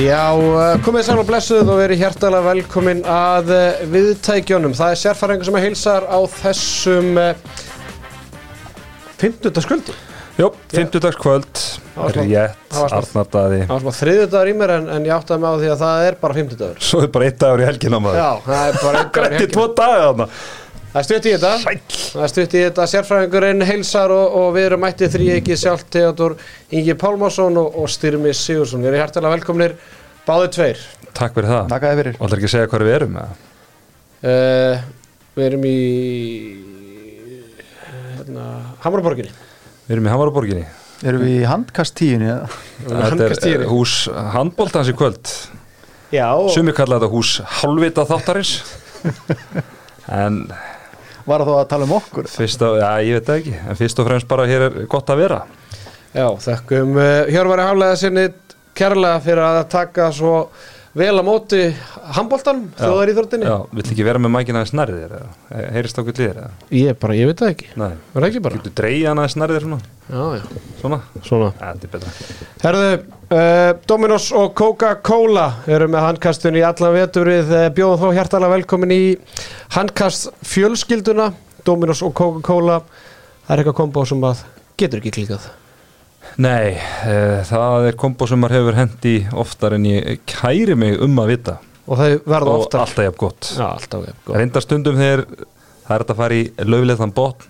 Já, uh, komið sæl og blessuð og verið hjertalega velkomin að uh, viðtækjónum. Það er sérfæringur sem að heilsar á þessum uh, 50. skuldi. Jó, 50 dags kvöld, Það var smá- rétt, Arnardaði Það var svona þriðudagur í mér en, en ég áttaði mig á því að það er bara 50 dagur. Svo er bara eitt dagur í helgina maður Já, það er bara einn dagur í Grætti helgina. tvo daga þarna Það er stutt í þetta. Sæll Það er stutt í þetta. Sérfræðingurinn heilsar og, og við erum mættið þrý ekki sjálf Theodor Ingi Pálmásson og, og Styrmi Sigursson. Við erum hjertalega velkominir báðið tveir. Takk fyrir það Takk að þið fyrir Og ætlar ekki að segja hvað við erum eða? Uh, við erum í hérna, Hamraborginni. Við erum í Hamaraborginni Erum við í handkastíðinni eða? Þetta er eh, hús handbóltans í kvöld Já, og Sumi kalla þetta hús halvvita þáttarins En Var það þá að tala um okkur? fyrst og, já ég veit það ekki En fyrst og fremst bara hér er gott að vera Já, þakkum uh, Hjörvari Hálega sinni kærlega fyrir að taka svo vel á móti handbóltan, þjóðar íþróttinni. Já, vill ekki vera með mækina aðeins nærið þér eða? Heyrist á gullið þér eða? Ég bara, ég veit það ekki. Nei, Verða ekki bara? getur dreigja hana aðeins nærið þér svona? Já, já. Svona? Svona. Ja, þetta er betra Herðu, uh, Dominos og Coca-Cola eru með handkastun í allan veturið. Uh, bjóðum þá hjertalega velkomin í handkast fjölskylduna. Dominos og Coca-Cola. Það er eitthvað kombo sem að getur ekki klíkað. Nei, e, það er kombo sem maður hefur hendi oftar en ég kæri mig um að vita Og þau verða og oftar. alltaf jafn gott Já, alltaf. Ja, gott. Reynda stundum þegar það er að fara í löfleðan botn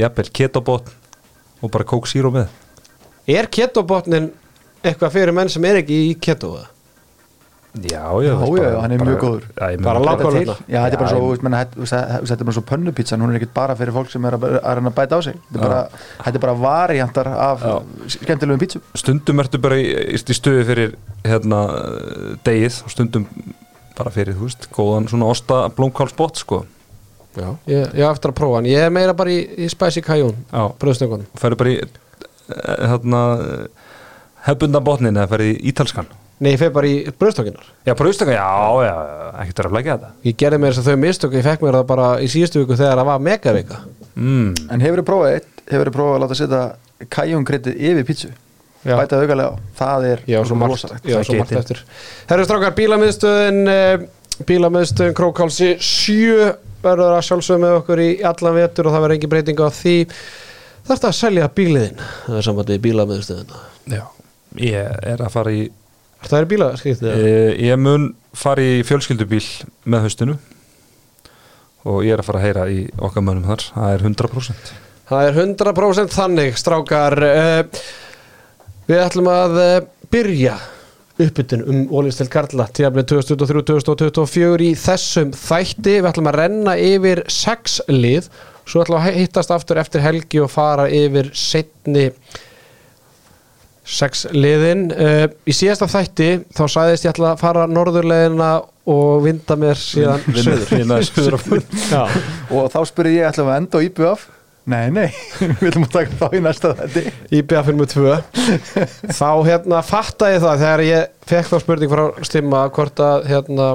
jafnvel ketobotn og bara kók síró með Er ketobotnin eitthvað fyrir menn sem er ekki í ketoða? Já, já, Já, hann er bara- mjög góður. Bara Þetta til. Þetta er bara svo, er pönnupítsan, hún er ekkert bara fyrir fólk sem er að, að reyna að bæta á sig Þetta er bara, þetta er bara variantar af Já. skemmtilegum pítsum Stundum ertu bara í, í stuði fyrir hérna degið og stundum bara fyrir, þú veist, góðan svona osta blómkálsbott, sko Já. Ég, ég á eftir að prófa hann. Ég er meira bara í, Cajun, Já, bröðstökunum. færðu bara í eh, hérna hefbundan botnin eða færðu í ítalskan Nei, ég fer bara í bröðstökunar. Já, bara auðstakka, já, já, ekkert verið að flækja þetta Ég gerði mér þess að þau mistök, ég fekk mér það bara í síðustu viku þegar það var megavika. mm. En hefur þið prófað eitt, hefur þið prófað að láta setja kæjungryttið yfir pítsu Já. Bæta augalega á, það er Já, svo margt, rosalegt já, Það svo margt eftir. Herru strákar, bílamiðstöðin, uh, bílamiðstöðin Krókálsi 7 verður að sjálfsögum með okkur í allan vetur og það verður engin breyting á því. Þarftu að selja bíliðin, það er samband við bílamiðstöðina. Já, ég er að fara í Það er bílaskiptið. e, Ég mun fara í fjölskyldubíl með haustinu og ég er að fara að heyra í okkar mönnum þar það er 100% Það er 100% þannig, strákar. Uh, við ætlum að uh, byrja uppbytun um Ólins til Karla tíðaflið 2023-2024 í þessum þætti. Við ætlum að renna yfir sex lið, svo ætlum að hittast aftur eftir helgi og fara yfir setni sex liðin. Uh, í síðasta þætti þá sagðist ég ætla að fara norðurleðina og vinda mér síðan söður. Og þá spurði ég, við að enda á IBF? Nei, nei, við ætlum að taka þá í næsta þetta IBF fyrir með tvö. Þá hérna fatta ég það þegar ég fekk þá spurning frá stimma hvort að hérna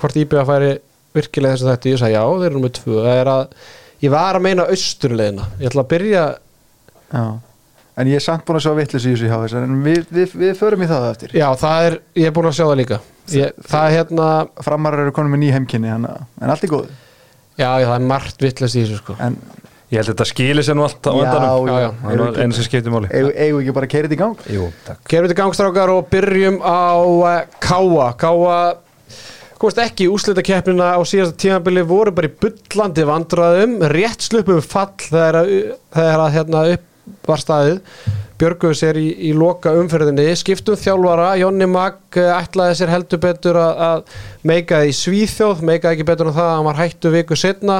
hvort IBF væri virkilega þess að þetta ég sagði já þeir eru með tvö. Það er að ég var að meina austurleðina ég ætla að byrja Já En ég er samt búin að sjá vittlis í þessu hjá þess En við, við, við förum í það á eftir. Já það er ég er búin að sjá það líka. Ég, það er hérna Framarar eru konum með ný heimkynni En, en allt er góð já, já það er margt vittlust í þessu sko. En Ég held að þetta skilir sér nú allt á Já, endanum. já, já. Það er einu sem skiptir máli. eigum eigum við ekki bara þetta í gang? Jú, takk. Við til gangstrákar og byrjum á uh, Káa Káa komast ekki í úslitakeppnina á síðasta tímabili voru bara í bullandi vandræðum. Rétt slupum fall þegar þegar að hérna upp var staðið Björguðu sér í, í loka umferðinni. Skiptum þjálfara, Jónni Mag eh, ætlaði sér heldur betur að, að meikaði í Svíþjóð, meikaði ekki betur en það að hann var hættu viku setna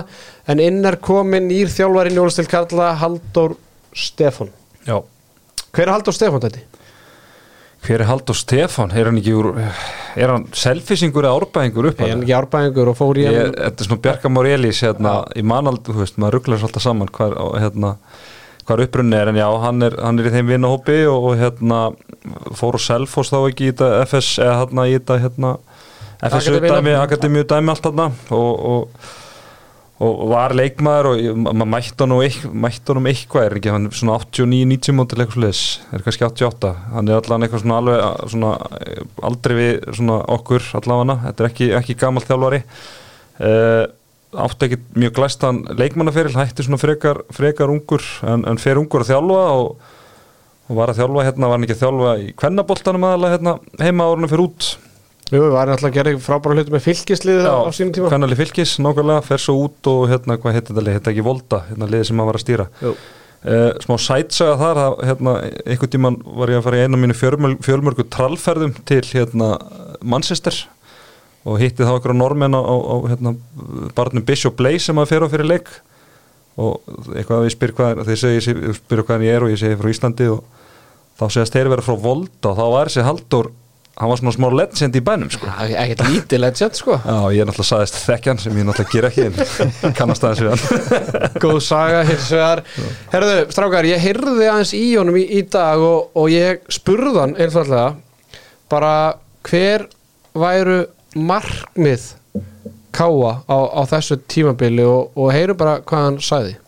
en inn er komin nýr þjálfari Njólastil Karla Halldór Stefán. Já. Hver er Halldór Stefán þetta? Hver er Haldur Stefán? Er hann ekki úr Er hann selfisingur eða árbæðingur upp er ekki árbæðingur og fór í hann þetta er svona Bjarka Morelis hérna, í manald, þú veist, maður rugglar svo alltaf saman hvar, og, hérna, hvar upprunni er en já, hann er, hann er í þeim vinnahópi og, og hérna, fór og selfos þá ekki í þetta FS eða hérna í þetta hérna, FS Akademíuna. dæmi, akademíu dæmi allt þarna. Og, og, og var leikmaður og maður mætti mætti honum eitthvað er ekki hann svona 89-90 mótil eitthvað sliðis er kannski 88 hann er allan eitthvað svona alveg svona, aldrei við svona okkur allavega þetta er ekki, ekki gamall þjálfari. Uh, átti ekki mjög glæstan leikmannaferil hætti svona frekar, frekar ungur en, en fer ungur að þjálfa og, og var að þjálfa hérna var hann ekki að þjálfa í kvennaboltanum aðalega hérna heima árunum fyrir út. Jú, við varum alltaf að gera frábæra hluti með fylgislið á, á sínum tíma. Kvennali fylgis, nákvæmlega, fer svo út og hérna, hvað heitir þetta lið, þetta ekki Volta hérna liðið sem maður var að stýra. Jú. uh, smá sætsaga þar, það, hérna einhvern tíman var ég að fara í einu af mínu fjölmörg, fjölmörgu trallferðum til hérna Manchester og hitti þá einhverja normenn á, á, á hérna, barnum Bishop Blaze sem að fer á fyrir leik. Og eitthvað að ég spyr hvað þeir segi, ég spyr hvað ég er og ég segi frá Íslandi og þá segast þeir vera frá Volta og þá var þessi Halldór hann var svona smá legend í bænum sko. Ekkert lítið legend sko. Já, ég er náttúrulega saðist þekkjan sem ég náttúrulega ger ekki kannast aðeins við hann. Góð saga hins vegar. Herðu, strákar, ég heyrði aðeins í honum í, í dag og, og ég spurði hann einfallega bara hver væru markmið káa á, á þessu tímabili og, og heyru bara hvað hann sagði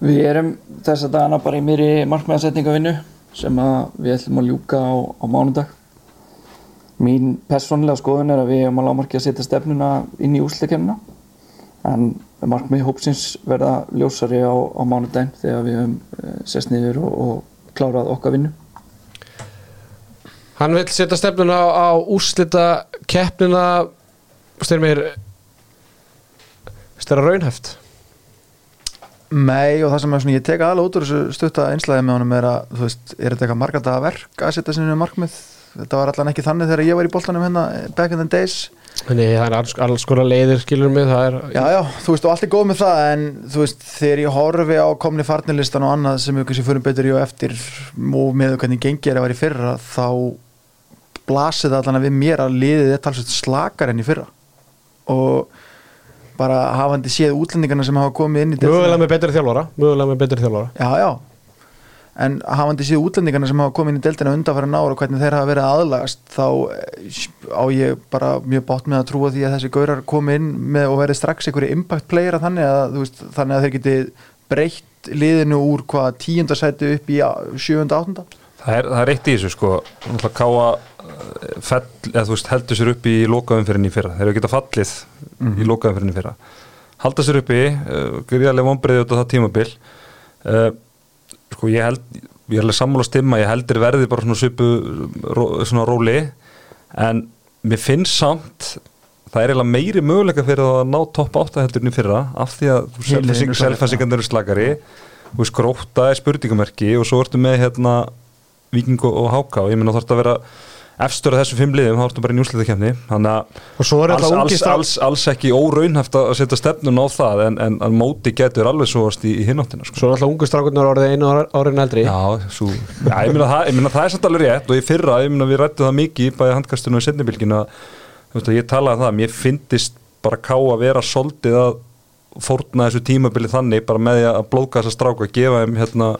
Við erum þess að dana bara í mér markmiðasetningavinnu sem við ætlum að ljúka á, á mánudag. Mín persónlega skoðun er að við erum að lámarki að setja stefnuna inn í úsleikemna en markmið hópsins verða ljósari á, á mánudaginn þegar við höfum uh, sest niður og, og klárað okkar vinnu. Hann vil setja stefnuna á, á úslita keppnina. Styrmir styrra raunhæft? Nei og það sem svona, ég tek aðalega út úr þessu stutta einslæði með honum er að, þú veist, er þetta eitthvað margadaga verk að setja sinni markmið? Þetta var allan ekki þannig þegar ég var í boltanum hérna back in the days. Nei, það er alls, alls konar leiðir skilur mig er Já, já, þú veist, og allt er góð með það en þú veist, þegar ég horfi á komni farnilistan og annað sem við kannski fyrir betur í og eftir og með hvernig gengið er að vera í fyrra þá blasið allan að við mér að liðið er talsveit slakar enn í fyrra. Og bara hafandi séð útlendingarna sem hafa komið inn í deildina- mögulega með betri þjálfara mögulega með betri þjálfara. Já, já. En hafandi séð útlendingarna sem hafa komið inn í deltina undanfæra nára og hvernig þeir hafa verið aðlagast þá eh, á ég bara mjög bátt með að trúa því að þessi gaurar komi inn með og verið strax einhverju impact player þannig að, þú veist, þannig að þeir geti breytt liðinu úr hvað tíundasæti upp í sjöunda áttunda? Það er, það er eitt í þessu sko. Náttúrulega Káa fell, eða veist, heldur sér upp í lokaumferðin í fyrra. Þeir eru geta fallið í lokaumferðin í fyrra. Halda sér uppi, uh, gríðarlega vonbreiði út á það tímabil. Uh, sko ég held ég er alveg sammála stimma, ég heldur verði bara svona svipu svona róli. En mér finnst samt það er eiginlega meiri möguleika fyrir að ná topp 8 heldurinn í fyrra af því að selfhæsingarnir eru slakari. Þú veist, gróta er spurningamerki og svo ertu með hérna Víking og, og og ég menna þarf að vera efstur af þessum fimm liðum, þá ertu bara í njúsliðakefni þannig að alls, alls, alls, alls ekki óraunhæft að setja stefnun á það en, en, móti getur alveg svo í, í hináttina sko. svo er alltaf ungu strákunar orðið einu árin eldri Já, svo, já ég, meina það, ég það er samt alveg rétt og í fyrra, ég meina við rættum það mikið bæði handkastunum og setnibilginu að ég talaði um það, mér finnist bara ká að vera soldið að fórna þessu tímabili þannig bara með að blóka þessa stráku að gefa þeim hérna,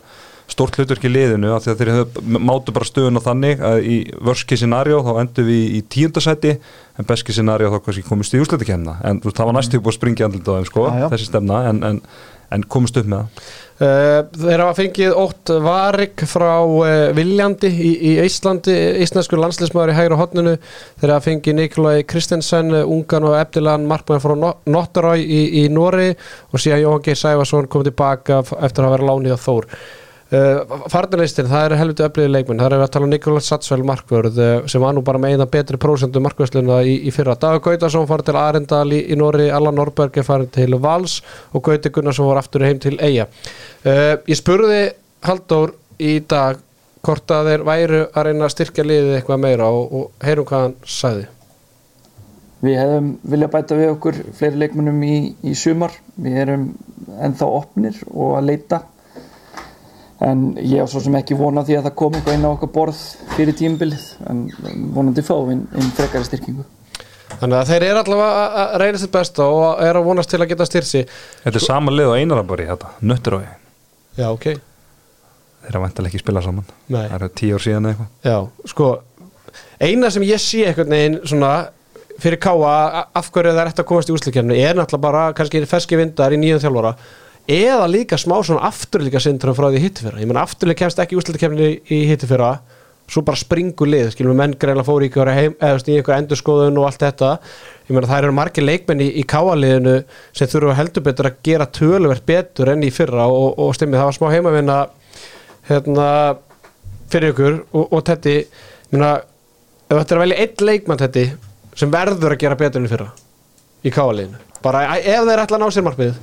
stórt hlutverk í liðinu af því að þeir mátu bara stöðuna þannig að í vörski scenarió þá endum við í tíundasæti en beski scenarió þá kannski komist í úsleitikemna en þú veist, það var næstu upp að springja andlut á þeim sko, Já, já. þessi stefna en, en, en komist upp með það. Uh, þeir hafa fengið ótt varik frá uh, Viljandi í, í Íslandi, íslensku landslismæður í hægra hotninu, þeir hafa fengið Nikolai Kristensen, ungan og eftirlegan markmann frá No- Notterói í, í Nóri og síðan Jóhann Geir Sæfarsson kom tilbaka eftir að vera lánið á Þór Uh, Farnilistin, það er helviti öflugið leikmenn það er að tala um Nikolai Satsvel markvörð uh, sem var nú bara með eina betri prósentu markvörsluna í, í fyrra. Dagur Gautarsson fara til Arendal í, í Nóri, Allan Norberg er farin til Vals og Gauti Gunnarsson var aftur heim til Eyja uh, Ég spurði Halldór í dag hvort að þeir væru að reyna að styrkja liðið eitthvað meira og, og heyrum hvað hann sagði Við hefum viljað bæta við okkur fleiri leikmennum í, í sumar. Við erum ennþá opnir og að leita. En ég á svo sem ekki vona því að það kom eitthvað inn á okkar borð fyrir tímbilið. En vonandi fáum inn, inn frekari styrkingu. Þannig að þeir eru allavega að- að reyna sitt besta og er að vonast til að geta styrsi Þetta er sama lið og einarabari þetta, nötturói Já, ok þeir eru vantilega ekki spila saman Nei. það eru tíu ár síðan eitthvað Já, sko eina sem ég sé einhvern veginn svona fyrir Káa af hverju það er eftir að komast í úslikjarnu er náttúrulega bara kannski ferski vindar í nýjum þjálfara eða líka smá svona afturlíka syndrom frá því hitti fyrra ég menn afturlíka kemst ekki úslikjarnu í hitti fyrra svo bara springur lið skilum við menn greinlega fóru í ykkur, heim, eða, í ykkur endurskoðun og allt þetta. Ég meina það eru margir leikmenn í, í Káa-liðinu sem þurfa heldur betur að gera töluvert betur enn í fyrra og, og stimmið það var smá heimavinna hérna fyrir ykkur og, og þetta ég meina ef þetta er að velja einn leikmann þetta sem verður að gera betur enn í fyrra í Káa-liðinu bara ef þeir ætla að ná sér markmið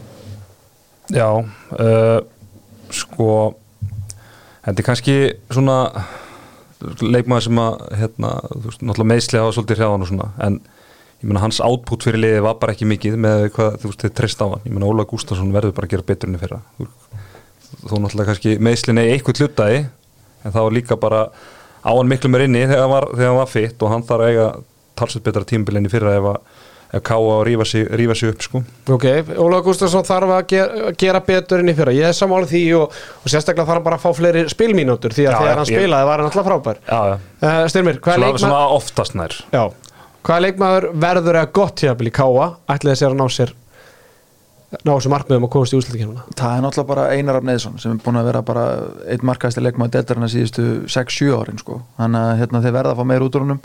Já, uh, sko þetta er kannski svona leikmaður sem að hérna, veist, náttúrulega meðslega hafa svolítið hrjáðan og svona, en ég meina hans átput fyrir liðið var bara ekki mikið með hvað þú veist, þið treyst á hann, ég meina Óla Gustafsson verður bara að gera betur enn fyrra. Þú náttúrulega kannski meðslinn eða eitthvað hlutaði, en það var líka bara á hann miklu mér inni þegar hann var, var fitt og hann þarf að eiga talsveit betra tímbil enn í fyrra ef að káa og rífa sig, rífa sig upp sko. Ok, Óla Gustafsson þarf að gera, gera betur enn í fyrra, ég er sammála því og, og sérstaklega þarf hann bara að fá fleiri spilmínútur því að Já, þegar hann ég- spilaði var hann alltaf frábær. Já, já, uh, Styrmir, hvað er leikmaður svona oftast nær. Já, hvaða leikmaður verður að gott hjá í Káa ætlaði sér að ná sér ná sér markmiðum að komast í úslutikennuna það er náttúrulega bara Einar Rafn Eðsson sem er búin að vera bara einn markaðasti leikmaður deltarinn síðustu 6-7 árin sko. þannig að hérna, þeir verða að fá meir út úr honum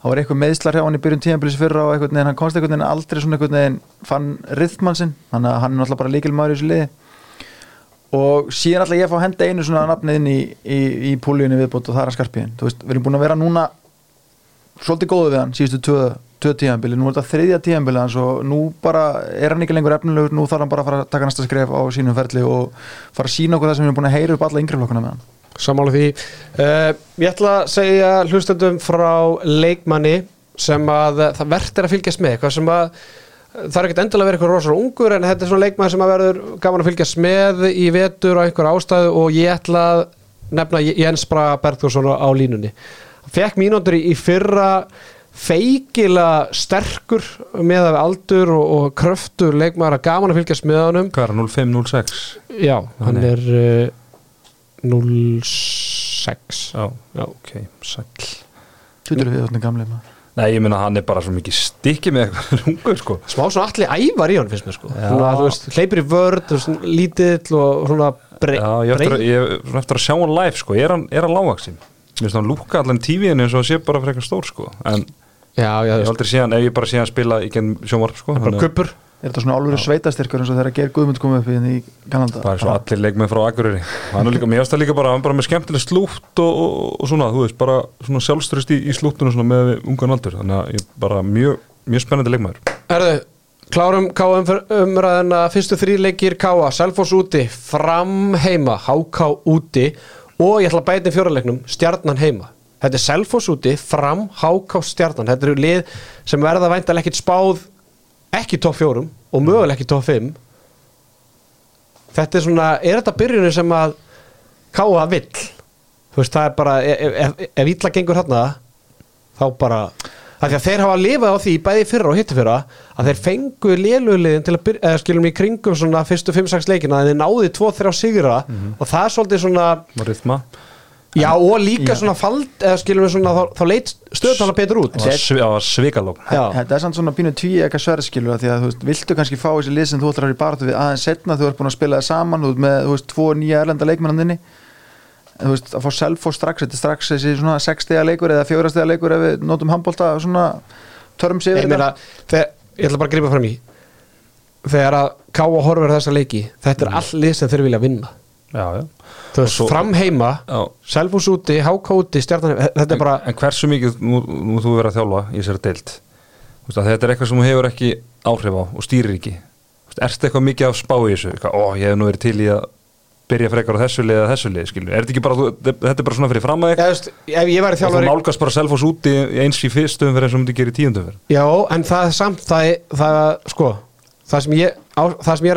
það var eitthvað meðslar hjá hann í byrjun tíðanbyrjus fyrra og einhvern veginn, hann komst einhvern veginn aldrei svona einhvern veginn fann rithmann sinn. Þannig að hann er náttúrulega bara líkilmaður í þessu liði. Og síðan ætla ég fá henda einu svona nafnið inn í, í, í púlíunni viðbót og það er að skarpiðin þú veist, við erum búin að vera núna svolítið góðu við hann síðustu tvö, tvö tíðanbili nú er þetta þriðja tíðanbili hans og nú bara er hann ekki lengur efnilegur, nú þarf hann bara að fara að taka næsta skref á sínum ferli og fara að sína okkur það sem við erum búin að heyra upp alla yngri flokkuna með hann Sammála því uh, Ég ætla að segja hlustendum frá leikmanni sem að það verður að fylgjast með hvað sem að það er ekkert endilega vera eitthvað rosalega ungur en þetta er svona leikmann sem að verður gaman að fylgjast með í vetur á einhver ástæðu og ég ætla að nefna Jens Braga Bergþórsson á línunni fekk mínútur í, fyrra feikila sterkur með af aldur og, og kröftur leikmaður að gaman að fylgjast með honum Hvað er hann, 05-06? já, hann Nei. er uh, 06 Já, já, ok, sæll. Tutur við þarna gamlega maður. Nei, ég meina hann er bara svo mikið stikki með eitthvað ungur sko. Smá svona allir ævar í hann finnst mér sko. Já. svona, þú veist, hleypir í vörð þú veist, lítill og svona brey, Já, ég eftir, að- ég er eftir að sjá hann live sko, er hann, er hann lágvaksin? Mér finnst hann lúka allan tífiðin eins og hann sé bara frekar stór sko. En já, já, ég þú hef veist, aldrei sé hann, ef ég bara sé hann spila í genn sjónvarp sko bara þannig að kuppur Er þetta svona álfur sveitastyrkur eins og þegar Geir Guðmund kom upp í, í Kanada? Það er svo allir leikmenn frá Akureyri. Hann er líka, mér finnst það líka bara, hann er bara með skemmtileg slútt og, og, og svona, þú veist, bara svona sjálfströst í, í slúttunum svona með ungan aldur. Þannig að ég bara mjög, mjög spennandi leikmæður Herðu, klárum K.A. umræðina fyrstu þrý leikir K.A. Selfoss úti, fram heima HK úti og ég ætla að bæta fjóralegnum, stjarnan heima. Þetta er Selfoss úti, fram HK stjarnan. Þetta eru lið sem verða væntalega ekkit spáð ekki topp fjórum og mögulega ekki topp fimm. Þetta er svona, er þetta byrjunni sem að K.A. vill? Þú veist, það er bara, ef, ef, ef illa gengur hérna þá bara að því að þeir hafa lifað á því bæði fyrra og hitti fyrra að þeir fengu lélugliðin til að byrja, eða skilum í kringum svona fyrstu 5-6 leikina að þeir náði 2-3 sigra og það er svolítið svona og rithma já og líka Já. svona fald eða skilum við svona þá, þá leit stöðtala betur út. Það var svi- það var svikalók Já. Þetta er samt svona pínu tví eitthvað sverðskilur því að þú veist, viltu kannski fá þessi lið sem þú ætlar að vera í baráttu við aðeins setna þú ert búin að spila það saman, þú ert með, þú veist, tvo nýja erlenda leikmennandinni en þú veist, að fá self og strax, þetta er strax þessi svona 6 stiga leikur eða 4 stiga leikur ef við notum handbólta svona törms yfir meina, þegar, ég ætla bara að að þú svo- fram heima Já. Selfos úti, HK úti, stjarnan heima þetta er bara, En hversu mikið, nú, nú þú verið að þjálfa í þessari Þú að Þetta er eitthvað sem þú hefur ekki áhrif á og stýrir ekki. Þú Ertu eitthvað mikið að spá í þessu? Eitthvað, Ó, ég hef nú verið til í að byrja frekar á þessu lið eða þessu lið, skilur Er þetta ekki bara, þú, þetta er bara svona fyrir fram að ég, veist, ef ég væri og þú nálgast bara selfos úti eins í fyrstum fyrir eins og myndi gera í tíundum fyrir. Já, en það samt það, það, sko, það sem ég á, það sem ég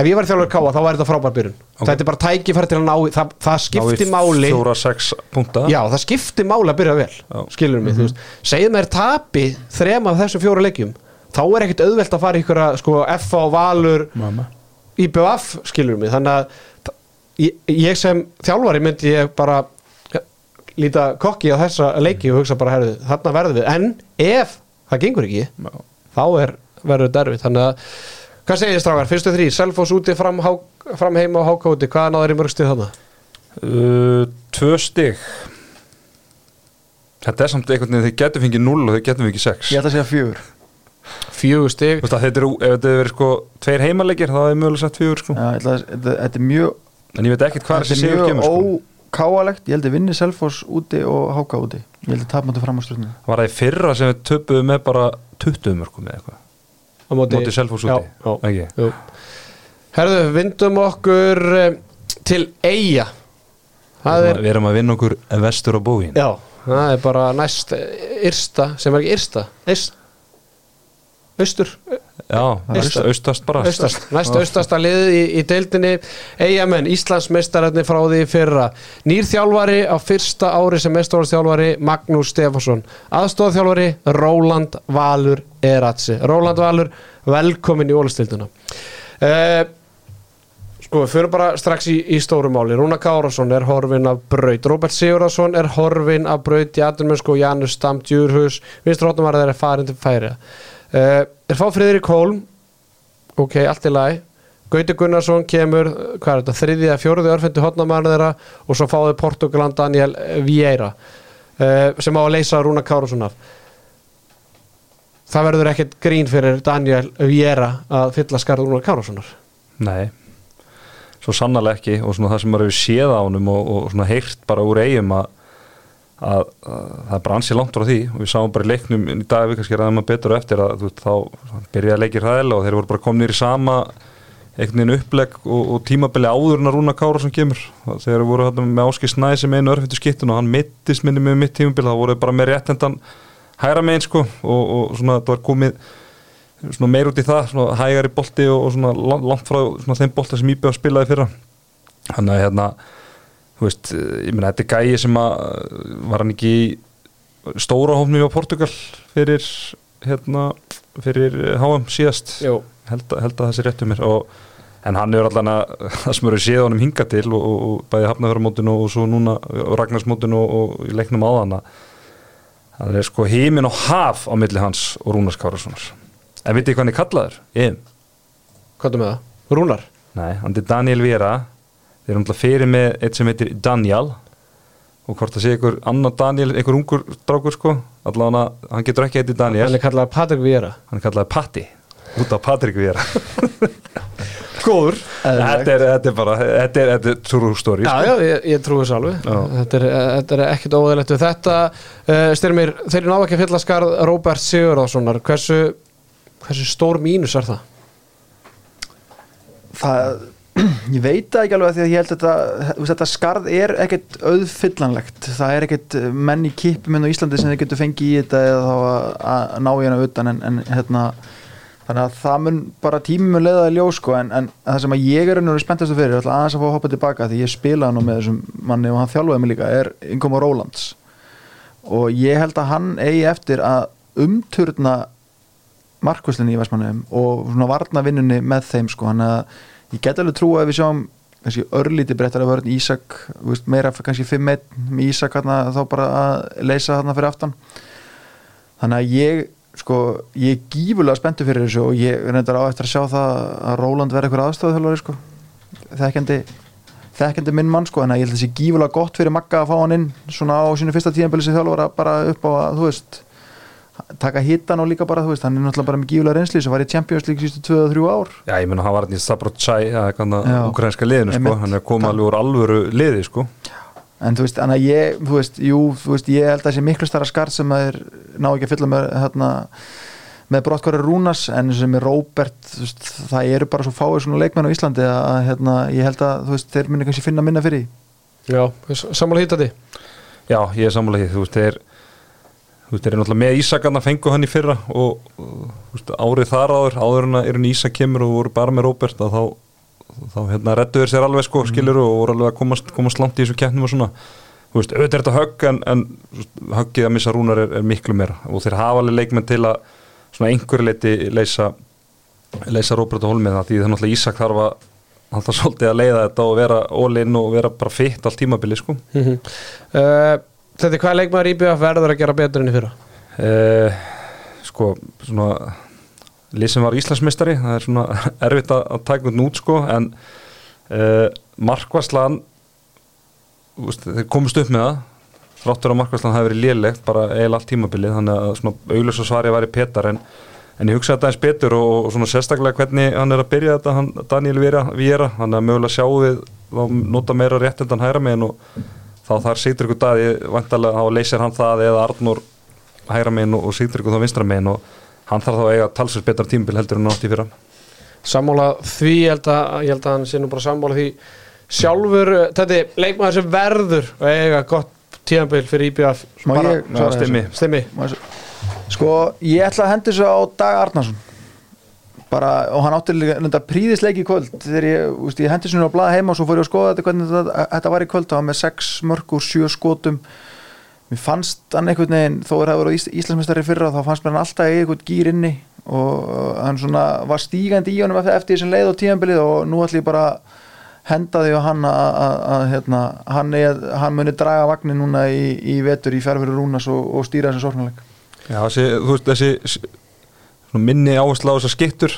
að að ef ég var þjálfur káa þá væri þetta frábær byrjun Ok. þetta er bara tækifæri til að ná það, það skipti máli sex punta Já, það skipti máli að byrja vel Já. skilur mig, þú veist segið mér tapi þrem af þessum fjóra leikjum þá er ekkit auðvelt að fara ykkur sko, F og Valur, Mamma. IBF skilur mig, þannig að ég, ég sem þjálfari myndi ég bara ja, líta kokki á þessa leiki og hugsa bara, herðu, þarna verðum við en ef það gengur ekki Já. þá er verður derfið þannig að, hvað segir þið strákar, fyrstu þrý Selfoss úti, fram, há, fram heima og háka úti hvað náður í mörg stið þarna? uh, Tvö stig. Þetta er samt einhvern veginn, þið getur fengið 0 og þið getur fengið 6 Ég ætla að segja fjögur. Fjögur stig. Þú veist að þetta er, ef þetta hefur verið sko tveir heimalegir, þá er mögulega sett fjögur sko. Já, ég ætla Þetta þetta er mjög En ég veit ekkert hvað Þetta þessi er sigur mjög kemur sko. Ókáalegt. Ég held að vinni Selfoss úti og Háka úti. Ég held að tapmáttu fram á stjórnum Var það í fyrra sem við töpuðum með bara 20 mörgum eða eitthvað á móti, Móti Selfoss já, úti já, Ekki? jú. herðu, vindum okkur um, til það er, Við erum að vinna okkur vestur á bóin já, það er bara næst eh, Yrsta, sem er ekki Yrsta Yrst Östur, Já, Aust- austast. bara. Næst austasta lið í, í deildinni. Eyjamenn, Íslandsmeistararnir frá því fyrra. Nýr þjálfari á fyrsta ári sem meistararþjálfari Magnús Stefansson aðstofþjálfari Róland Valur Eratsi. Róland Valur, velkomin í ólistilduna uh, sko, við fyrir bara strax í, í stóru máli. Rúna Kárasson er horfin af braut. Róbert Sigurðarsson er horfin af braut og Janus Stam Djurhus vinstur hóttumarðar er farin til færi uh, er fá Friðrik Hólm. Ok, allt í lagi. Gauti Gunnarsson kemur, hvað er þetta, þriðja, fjóruði örfendi hotnamaður þeirra og svo fáið Portugalan Daniel Vieira uh, sem á að leysa Rúna Kárasson af. Það verður ekkert grín fyrir Daniel Vieira að fylla skarð Rúna Kárassonar Nei, svo sannarlega ekki og það sem maður hefur séð á honum og, og heyrt bara úr eigum að, að, að það bara ansið langt frá því. Og við sáum bara í leiknum í dag við kannski ræðum að betur á eftir að veist, þá byrjaði að leikir hræðilega og þeir voru bara komnir í sama einhvern veginn upplegg og, og tímabili áður en að Rúna Kára sem kemur. Þegar voru þetta með Áskil Snæ sem einu örfittu skittun og hann mittist minni með mitt tímabil þá voru þeir bara með réttendan hæra megin sko og, og svona þetta var komið svona meir út í það, svona hægari bolti og, og svona langt, frá þeim bolta sem Íbjörn spilaði fyrra. Þannig að hérna veist, eh, ég meina þetta er gæi sem að var hann ekki í stóra hófnum á Portugal fyrir hérna, fyrir eh, HM síðast held, held að það sé rétt um mér og, en hann er allan að það sem eru séð honum hinga til og, og, og bæði hafnafjörumótinu og svo núna Ragnarsmótinu og, og í leiknum áðan að það er sko heimin og haf á milli hans og Rúnars Kárassonar en vitið hvað hann er kallaður? Ég? hvað er með það? Rúnar? Nei, hann er Daniel Vera þeir eru náttúrulega fyrir með eitt sem heitir Daniel. Og hvort það sé einhver annar Daniel, einhver ungur drákur sko. Allavega hann getur ekki heitið Daniel. Hann er kallað Patrik Vieira. Hann er kallaður Patti út af Patrik Vera góður. Þetta er, þetta er bara, þetta er, þetta er true story Já, sko. já, ég, ég trúi þess alveg. Þetta er, þetta er ekkit óðilegt við þetta. Uh, Styrmir, þeir eru ná ekki að fylla skarð Róbert Sigurðarssonar hversu, hversu stór mínus er það? það ég veit það ekki alveg því að ég held að þetta, þetta skarð er ekkert auðfyllanlegt það er ekkert menn í kipum inn á Íslandi sem þið getur fengið í þetta eða þá að, að ná hana utan en, en hérna þannig að það mun bara tími mun leiða í ljós sko en, en það sem að ég er ennur spenntastu fyrir er alltaf aðeins að fá að hoppa tilbaka því ég spilaði nú með þessum manni og hann þjálfaði mig líka er Ingoma Rólands. Og ég held að hann eigi eftir að umturna markvöslinni í Vestmannum og svona varna vinnunni með þeim sko hann að ég get alveg trúa að við sjáum kannski örlíti breyttara vörn. Ísak þú veist, meira kannski 5-1 með Ísak hana, þá bara að leysa þarna fyrir aftan. Þannig að ég sko, ég er gífulega spenntu fyrir þessu og ég reyndar á eftir að sjá það að Róland verði eitthvað aðstofþjálfari sko. Þekkjandi þekkjandi minn mann sko, en ég held að það sé gífulega gott fyrir Magga að fá hann inn svona á sínu fyrsta tíðanbili sem þjálfara bara upp á að, þú veist taka hittan og líka bara, þú veist, hann er náttúrulega bara með gífulega reynsli sem var í Champions League sístu 2-3 ár. Já, ég menna hann var hann í Sabrotchai Já. ukrainska liðinu sko, hann er komið alveg úr alvöru liði sko. En þú veist, en að ég, þú veist, jú, þú veist ég held að þessi miklu starra skarð sem að er ná ekki að fylla með, hérna með brottkværi Rúnas, en sem er Róbert þú veist, það eru bara svo fáið svona leikmenn á Íslandi að, að hérna, ég held að þú veist, þeir minni kannski finna minna fyrir því. Já, sammála hýtandi Já, ég er sammála því, þú veist, þeir þú veist, þeir eru náttúrulega með Ísakarna fengu hann í fyrra og, veist, árið þar áður áður en að Ísak kemur og voru bara með Róbert að þá, þá hérna rettu þeir sér alveg sko, skilur og voru alveg að komast, komast langt í þessu keppnum og svona. Þú veist, auðvitað er þetta högg en, en höggið að missa rúnar er, er miklu meira. Og þeir hafa alveg leikmenn til að svona einhverju leiti leysa leysa Róbert og Holmið því er náttúrulega Ísak þarf að hann þarf svolítið að leiða þetta og vera all-in og vera bara fitt allt tímabili sko. Mm uh, Þetta er hvað leikmaður IBF verður að gera betur enn í fyrra? Uh, sko, svona sem var Íslandsmeistari, það er svona erfitt að, að taka hún út sko en uh, Markvarslan þeir komist upp með það þráttur að Markvarslan hafi verið lélegt bara eiginlega allt tímabilið, þannig að svona auglösa svari væri Petar en, en ég hugsa þetta eins betur og, og svona sérstaklega hvernig hann er að byrja þetta, hann, Daniel Viera hann er mögulega að sjá við að nota meira rétt en hann hæra megin og þá þar sýtur ykkur daði, vantarlega þá leysir hann það eða Arnur hæra megin og, og sýtur ykkur þá vinstra megin og hann þarf þá að eiga talsveit betra tímbil heldur en nátt í fyrra. Sammála því ég held að, ég held að hann sé nú bara sammála því sjálfur, þetta er leikmaður sem verður að eiga gott tíðanbíl fyrir IBF Má bara, ég stimmi. stimmi. Sko, ég ætla að hendi þessu á Dag Arnarsson bara, og hann átti líka príðisleik í kvöld. Þegar ég, úst, ég hendi þessu á blaða heima og svo fór ég að skoða þetta hvernig þetta, þetta var í kvöld. Það var með 6 mörg úr 7 skotum. Mér fannst hann einhvern veginn þó er það voru Ís Íslandsmeistari fyrra þá fannst mér hann alltaf einhvern gýr inni. Og hann svona var stígandi í honum eftir, þessum leið og tíðanbilið og nú ætlum ég bara að henda því á hann að, að, að hérna, hann, hann muni draga vagnir núna í, í vetur í fjárfyrir Rúnas og, og stýra þessu sorgnuleik Já, þessi, þú veist, þessi svona minni áherslu á þessar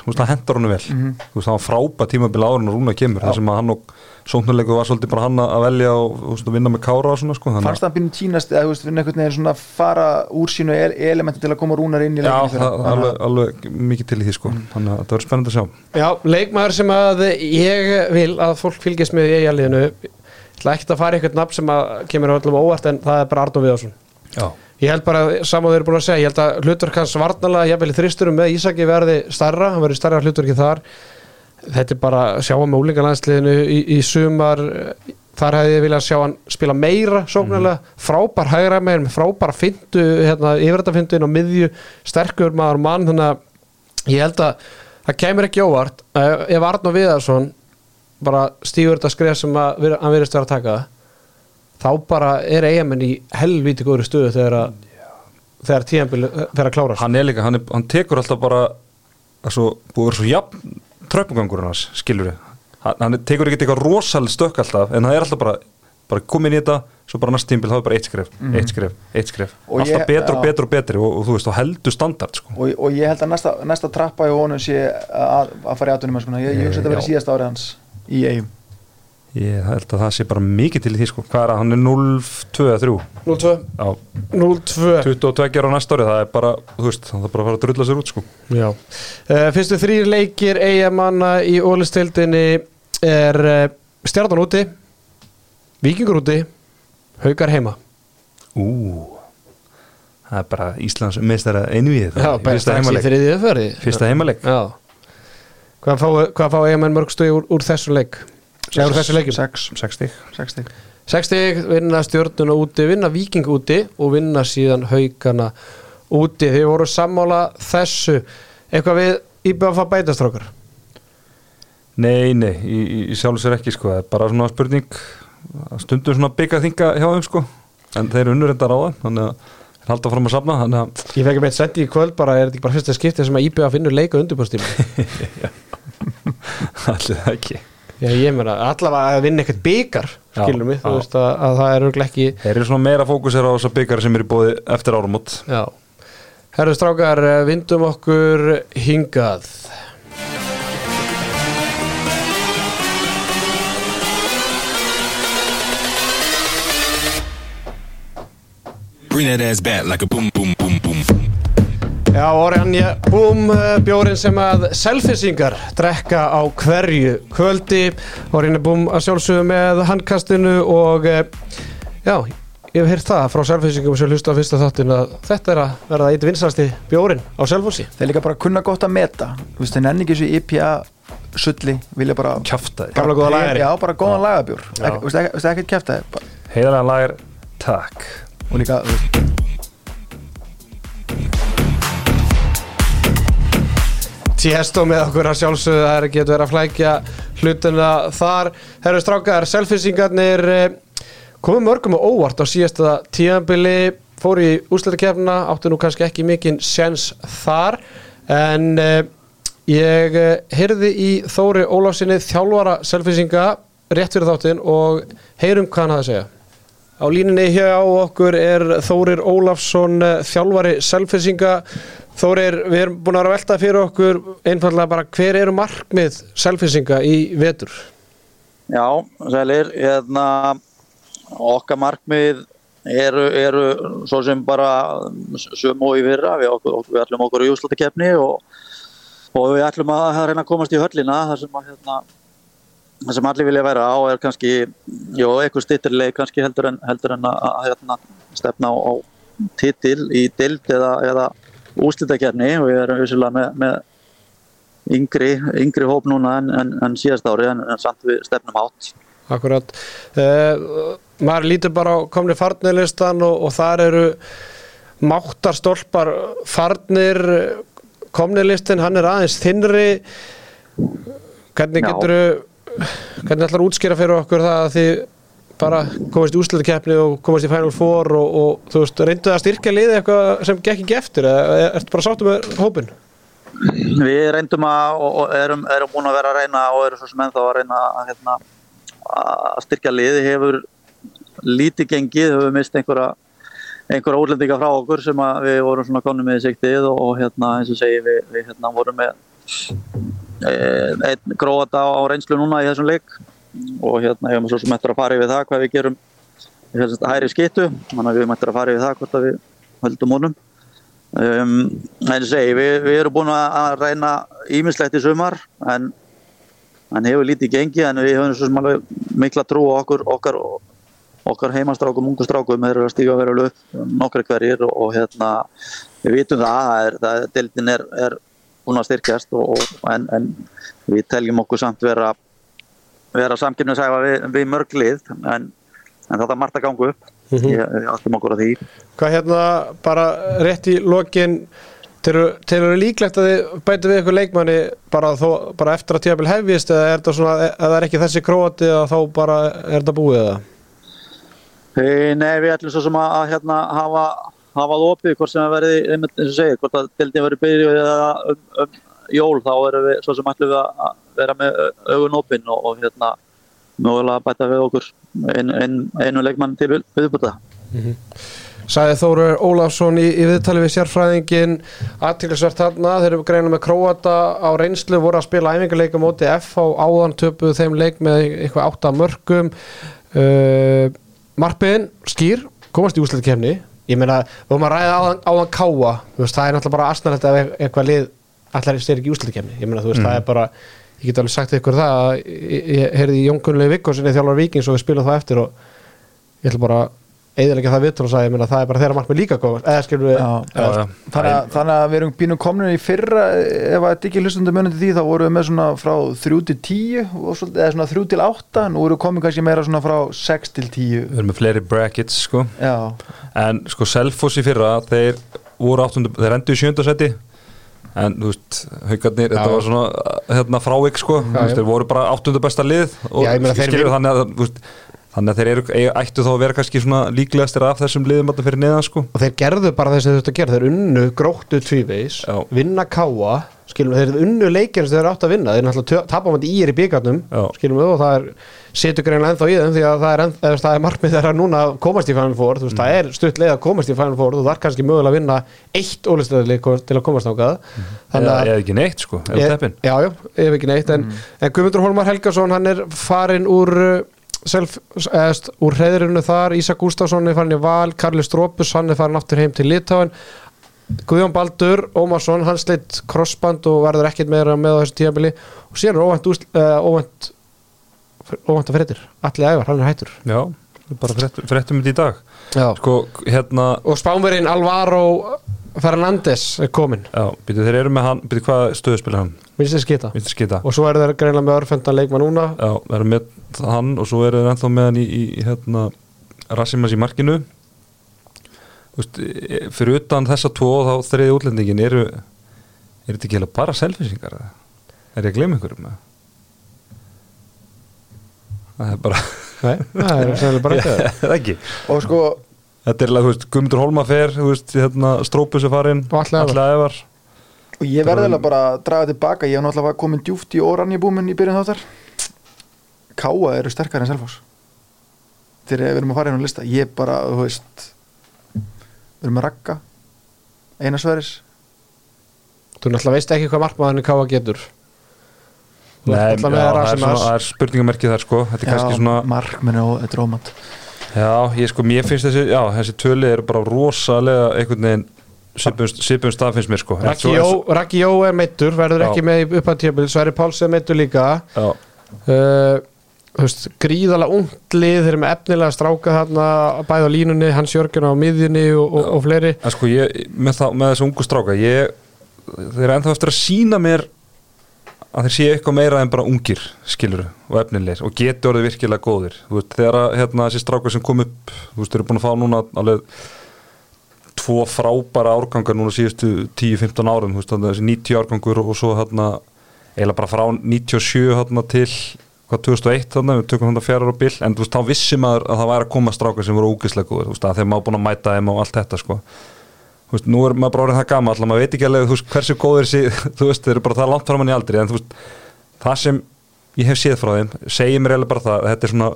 veist, það hendar honum vel. Þú veist, það var frábæð tímabil áður en Rúna kemur þar sem að hann og sóknuleiku var svolítið bara hann að velja og, þú veist, vinna með kára og svona sko, fannst það býnum tínast eða finna einhvern veginn svona fara úr sínu el elementi til að koma rúnar inn í Já, leikinn það er alveg, alveg mikið til í því sko þannig að það verður spennandi að sjá. Já, leikmaður sem að ég vil að fólk fylgjast með í eigaliðinu ég ætla ekkert að fara í eitthvað nafn sem að kemur öllum á óvart en það er bara Arnó Viðarsson. Já, Ég held bara, saman þeir eru búin að segja, ég held að hlutverk hans varnalega, ég vil þristurum með Ísaki verði starra, hann verði starra hlutverki þar. Þetta er bara að sjá hann með úlingalandsliðinu í, í sumar. Þar hefði ég viljað sjá hann spila meira sóknarlega, frábær hægra með frábær fintu, hérna, yfirrættafintu inn á miðju, sterkur maður mann þannig að ég held að það kemur ekki óvart, ef ef Arnó Viðarsson bara stígur þetta skref sem að, hann virðist vera að taka þá bara er eigamenn í helvíti góður stöðu þegar að þegar tíðanbíl fer að klára hann er líka, hann, er, hann tekur alltaf bara að svo, búið að vera svo jafn tröpungangurinn hans, skilur við hann, hann tekur ekki eitthvað rosalega stökk alltaf en það er alltaf bara, bara komin í þetta svo bara næst tímbil, þá er bara eitt skref, eitt skref eitt skref. Og alltaf ég- betur og betur og betri og, og þú veist, og heldur standard sko. og, og ég held að næsta, næsta trappa í honum sé að, að fara í aðtunum sko. ég, ég hugsa þetta verið síðast árið hans í eigum ég held að það sé bara mikið til í því sko. hvað er það, hann er 0-2 eða 3 0-2 Já, 0-2 22 ára á næsta ári, það er bara þú veist, það er bara að fara að drulla sér út sko. Já. Uh, Fyrstu þrýr leikir eigamanna í ólistildinni er uh, Stjarnan úti Víkingur úti Haukar heima. Ú. Það er bara Íslands meistara einvið Já, þriðið ferði Fyrsta heimaleik. Já. Hvað fá, fá eigamenn mörg stöði úr, úr þessu leik? Eða úr þessu leikum? 6 6 stík stig Sex stig, vinna stjórnuna úti, vinna viking úti og vinna síðan haugana úti. Þið voru sammála þessu. Eitthvað við íbjöða að fá bætastrákar? Nei, nei, í sjálf sér ekki sko Það er bara svona spurning stundum svona byggja þinga hjá þeim sko en þeir eru unnurendar á það þannig að þeir halda fram að safna þannig að Ég fekk með eitt sendi í kvöld bara, er þetta ekki bara fyrsta skiptið sem að íbjöða finnur leika undirbúrstíma? allir það ekki Já, ég meina, allavega að vinna eitthvað byggar, skilur mig, þú veist að, að það er örugglega ekki, Þeir eru svona meira fókusir á þessa byggari sem eru búið eftir árumót já. Herru strákar, vindum okkur hingað. Bring that ass back like a boom, boom, boom, boom. Já, Oranje Búm, bjórin sem að selfisingar drekka á hverju kvöldi. Oranje Búm að sjálfsögðu með handkastinu og eh, já, ég hef heyrt það frá selfisingum sem hlusta á fyrsta þáttin að þetta er að verða eitt vinsasti bjórin á selfossi. Þeir líka bara kunna gott að meta. Þú veist, þeir nenni ekki þessu IPA sulli vilja bara Kjaftaði. Gamla góða lagari. já, bara góðan lagabjór. Þú veist, ekkert kæftæði Heiðarlega lagar, takk. Og líka, þú veist, Tiesto með okkur að sjálfsögðu það er ekki að flækja hlutuna þar. Herru strákar, selfisingarnir komið mörgum og óvart á síðasta tíðanbili fóru í úsleitakefna áttu nú kannski ekki mikinn sens þar en uh, ég uh, heyrði í Þóri Ólafsinni þjálfara selfisinga rétt fyrir þáttinn og heyrum hvað hann hafði að segja Á línunni hjá okkur er Þórir Ólafsson, eh, þjálfari selfisinga. Þórir, við erum búin að vera að velta fyrir okkur einfallega bara hver eru markmið selfisinga í vetur? Já, sælir, hérna, okkar markmið eru, eru svo sem bara sömu og í fyrra, við, okkur, við ætlum okkur í úslutakefni og, og við ætlum að reyna að komast í höllina þar sem, að, hérna, þar sem allir vilja vera á er kannski, jú, eitthvað stittirleik kannski heldur en, heldur en að, að hérna, stefna á, á titil í dild eða, eða úslutakefni og við erum vissulega með, með yngri, yngri hóp núna en, en, en síðast ári en, samt við stefnum átt. Akkurat. Uh, maður lítur bara á komni farnilistan og, og þar eru máttarstolpar farnir komnilistin, hann er aðeins þinnri hvernig getur hvernig ætlar að útskýra fyrir okkur það að þið bara komast í úslutakefni og komast í Final Four og, og þú veist, reyndu að styrkja liði eitthvað sem gekk ekki eftir eða ertu bara sáttu með hópin? Við reyndum að og erum, erum búin að vera að reyna og erum svo sem ennþá að reyna að, hérna, að styrkja liði hefur lítið gengið, höfum mist einhverja einhverja útlendinga frá okkur sem við vorum svona konum með í siktið og, hérna eins og segi við, við hérna vorum með einn gróata á, reynslu núna í þessum leik. Og hérna hefum svo sem eftir að fara yfir það hvað við gerum þessast hæri skittu þannig að við höfum eftir að fara yfir það hvort að við höldum honum. Um, en segi, við, við erum búin að reyna ímislegt í sumar en, en hefur lítið gengið en við höfum svo sem alveg mikla trú á okkur okkar, okkar heimastrákum, ungu strákum þeir eru að stíga verið upp nokkri hverjir og, og hérna við vitum það, það er, það, deildin er, er búin að styrkjast og, og, en, en við teljum okkur samt vera vera samkynnisæfa við, við mörg lið en, en þetta er margt að ganga upp. Ég, ég áttum okkur á því. Hvað hérna bara rétt í lokin Telur þú líklegt að þið bætu við ykkur leikmanni bara, þó, bara eftir að tíðabil hefjist eða er þetta svona, eða það er ekki þessi króati eða þá bara er þetta búið eða? Eh, Nei, við ætlum svo sem að, að hérna, hafa, hafa það opið hvort sem að verði, einmitt eins og segir, hvort að deildin verði byrjuð eða um, um jól þá erum við svo sem ætlum við að vera með au- augun opinn og, og hérna mögulega bæta við okkur ein, ein, einu leikmann til við- viðbúta. Sæði Þórur Ólafsson í, í viðtali við sérfræðingin aðtilsvert þarna, þeir eru greina með Króata á reynslu, voru að spila æfingarleika móti F á áðan töpuð þeim leik með eitthvað átta mörgum uh, Marpiðin, skýr komast í úsleitkefni ég meina, við vorum að ræða áðan, áðan káa veist, það er náttúrulega bara asnalegt ef eitthvað lið allar styrir ekki í úsleitkefni ég meina, þú veist, það er bara ég get alveg sagt ykkur það að ég, ég heyrði í Jónkunlega Vikkósinni þjálfar Víkings og við spilum það eftir og ég ætla bara eðilega það viðtal og meina, það er bara þeirra markmið líka góð, eða skilur við Já, Já, já. Þannig, að, þannig að við erum bínum komin í fyrra ef að ekki hlustandi munandi því þá vorum við með svona frá 3 til 10 og svolítið, eða svona 3 til 8 nú erum við komin kannski meira svona frá 6 til 10 Við erum með fleiri brackets sko. Já, En sko Selfoss í fyrra þeir voru áttundu, þeir endur í sjöndasetti en þú veist, haugarnir þetta var svona hérna frávik sko. Já. þeir voru bara áttundu besta lið og Já, ég meina, þeir skilur vil- þannig að þú veist, þannig að þeir eru, ættu þá að vera kannski svona líklegastir af þessum liðum alltaf fyrir neðan sko. Og þeir gerðu bara þess að þetta gera. Þeir unnu gróttu tvívegis, Já. vinna káa skilum þeir unnu leikir sem þeir átt að vinna. Þeir náttúrulega tapa mætti í er í byggarnum skilum við og það er setur greinlega ennþá í þeim því að það er, enn, eða, það er markmið þeirra núna að komast í Final Four. Þú veist, það er stutt leið að komast í Final Four þú þarf kannski mögulega að vinna eitt ólistöðli til að komast ákað eða, eða ekki neitt sko, eða teppin. Já, já, ef ekki neitt. En, en Guðmundur Holmar Helgason, hann er farin úr self, eðst, úr hreðrinu þar, Ísak Gústafsson er farin í Val, Karli Strópus, hann er farin aftur heim til Litáin Guðjón Baldur, Ómarsson, hann sleitt crossband og verður ekkert meira með á þessu tíabili og síðan er óvænt, óvænt óvænt að fréttir, allir ævar, hann er hættur. Já, bara fréttum þetta í dag. Já. Sko, hérna og spánverinn Alvaro Fernandes er komin, Já, byrju, þeir eru með hann, byrju, hvað stöðu spila hann? minnst þið skita skita og svo eru þeir greinlega með örfendan leikmann núna Já, það eru með hann og svo eru þeir ennþá með hann í, í, í hérna, Rassimas í markinu Þú veist, e- fyrir utan þessa tvo þá þriði útlendingin eru er þetta ekki heila bara selfisingar eða? er ég að gleyma einhverjum eða? það er bara Nei, það er bara ekki það. það ekki og sko þetta er alveg, þú veist, Guðmundur Holma fer þú veist, hérna, Strópus er farinn Ævar. Ævar. Og ég verði alveg bara að draga tilbaka ég hef náttúrulega komin djúft í óranjabúmin í byrjun þáttar. Káa eru sterkar en Selfoss. Þegar við erum að fara inn á lista ég bara, þú veist við erum að ragga. Einar Sveris Þú náttúrulega veist ekki hvað markmaðurinn Káa getur. Nei, já, það, er svona, það er spurningamerkið þar sko. Þetta er kannski svona markmenn og þetta er ómant Já, ég sko, mér finnst þessi, já, þessi töli eru bara rosalega einhvern veginn svipum stað finnst mér sko. Svo- Jó, er meittur, verður Já. ekki með upp að tíabil Sverri Páls er meittur líka. Já, uh, þú veist, gríðalega ungt lið þeir eru með efnilega stráka þarna bæði á línunni, Hans Jörgen á miðjunni og, og, og fleiri. En sko ég, með, það, með þessu ungu stráka ég, þeir eru ennþá eftir að sína mér að þeir séu eitthvað meira en bara ungir skilur og efnilegir og getur orðið virkilega góðir. Þú veist, þegar að, hérna, þessi strákar sem kom upp þú veist, þeir eru búin að fá núna alveg tvo frábæra árgangar núna síðustu 10-15 árum þú veist, þarna þessi 90 árgangur og svo hérna, eiginlega bara frá 97 hérna, til hvað 2001 þarna, við tökum þetta fjara á bil. En þú veist, þá vissi maður að það væri að koma strákar sem voru ógislega góður, þú veist, að þeir maður búin að mæta þeim og allt þetta, sko veist, nú er maður bara orðið það gamall að maður veit ekki alveg, veist, hversu góður sí, þú veist, þeir eru bara það langt fram hann í aldri en veist, það sem ég hef séð frá þeim, segir mér eiginlega bara það að þetta er svona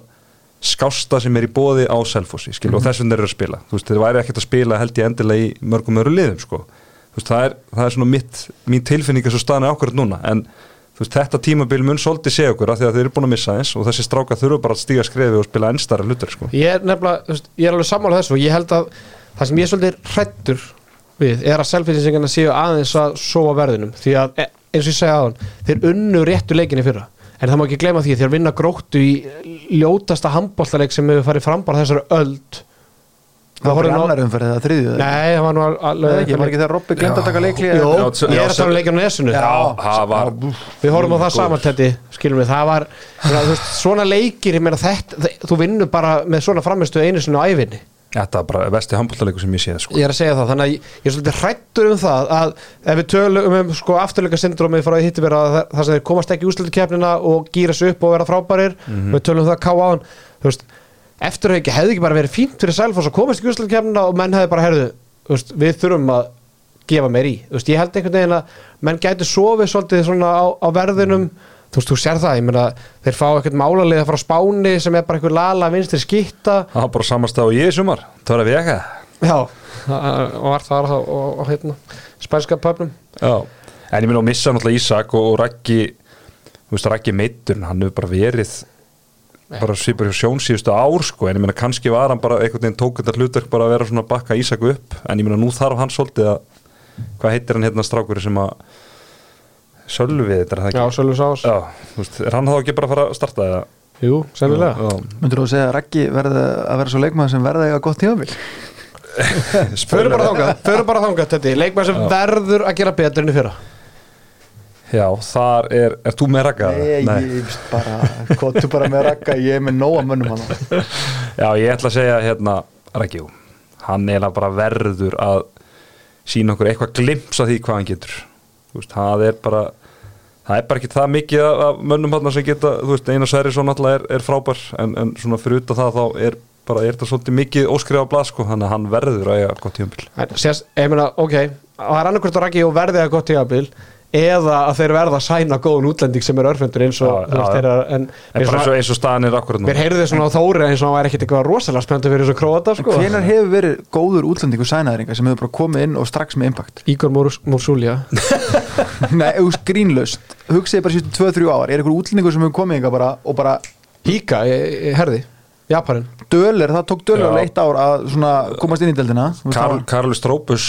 skásta sem er í bóði á Selfossi, skil, og þess vegna þeir eru að spila. Þú veist, þeir væri ekkert að spila held ég endilega í mörgum öru liðum, sko. Veist, það er, það er svona mitt, mín tilfinning er svo staðan ákvörð núna, en veist, þetta tímabil mun svolítið segja okkur af því að þeir eru búin að missa eins og þessi stráka þurfa bara að stíga skrefi og spila ennstara hlutur, sko. Ég er nefnilega, ég er alveg sammála þessu og ég held að það sem ég er svolítið hrættur við er að selfinsingarna séu aðeins að sofa verðinum. Því að e- eins og ég segja aðan þeir unnu réttu leikinni fyrra. En það má ekki gleyma því að þeir vinna gróttu í ljótasta handbóltaleik sem hefur farið fram bara þessari öld. Það var á- annar umferð eða þriðju eða? Nei, það var nú alveg ég var ekki þegar Robby glemt að taka leikli Jó, ég er að tala um leikinu nesunu Við horfum á það samantætti, skilum við, það var svona leikir, ég meina þetta þú vinnur bara með svona framistu einu sinni á æfinni, Þetta er bara vesti handbóltaleikur sem ég séð sko. ég er að segja það þannig að ég, ég er svolítið hrættur um það að ef við tölum um sko afturleika syndrómið frá hitti vera það, það sem þeir komast ekki í úrslutukefnina og gýra sig upp og vera frábærir við tölum um það að ká á hann þú veist, eftirhauki hefði ekki bara verið fínt fyrir Selfoss að komast í úrslutukefnina og menn hefði bara herðu, veist, við þurfum að gefa meir í, veist, ég held einhvern veginn að menn gæti sofið svolítið svona á, á verðinum þú veist, þú sér það, ég meina þeir fá eitthvað málaliða frá Spáni sem er bara eitthvað lala vinstri skitta. Það var bara samastað og ég í sumar Það var að vega Já, og var það á, á, á hérna, spænska pöfnum. Já. En ég minna að missa náttúrulega Ísak og, og Raggi Þú veist, Raggi meittur Hann hefur bara verið bara svipur hjá sjón síðustu ár sko. En ég meina kannski var hann bara einhvern veginn tók þetta hlutverk bara að vera svona að bakka Ísak upp. En ég meina nú þarf hann svolítið að hvað heitir hann hérna strákur sem að Sölvi þetta er það Já, ekki Sölvi Sás. Já, þú veist, er hann þá ekki bara að fara að starta það? Jú, sennilega. Já, myndur þú að segja að Raggi verði að vera svo leikmaður sem verði eiga gott tímabil? Förum bara þangað, förum bara þangað þetta Leikmann sem verður að gera betur enn í fyrra. Já, þar er, er þú með Ragga? Nei, ég veist bara, kottu bara með Ragga ég er með nóa mönnum hann Já, ég ætla að segja hérna Raggi, jú, hann er bara verður að sína okkur eitthvað glims af því hvað hann getur veist, það er bara það er bara ekki það mikið af- af mönnum hann sem geta, þú veist, Einar Sverrisson alltaf er, er frábær, en, en svona fyrir utan það þá er bara, er það svolítið mikið óskrifa blað, sko, þannig að hann verður að eiga gott En sérst, ég meina, ok Það er annarkvort að Raggi og verði að gott tíðabil eða að þeir verða að sæna góðun útlending sem er örfendur eins og Já, já, þeir eru en en eins svona- og, eins og staðan er akkurat nú mér heyrði þið svona á Þóri eins og hann væri ekkit eitthvað rosalega spennandi fyrir þessu króata sko. hvenar hefur verið góður útlendingu sænaðringa sem hefur bara komið inn og strax með impact? Ígor Múrsúlja nei, auðvist grínlaust. Hugsiði bara síðan 2-3 ár. Er einhver útlendingu sem hefur komið inga bara og bara Híka, ég, ég herði Japanin dölir, það tók alveg eitt ár að svona komast inn í veist, Karl, það Karl Strópus,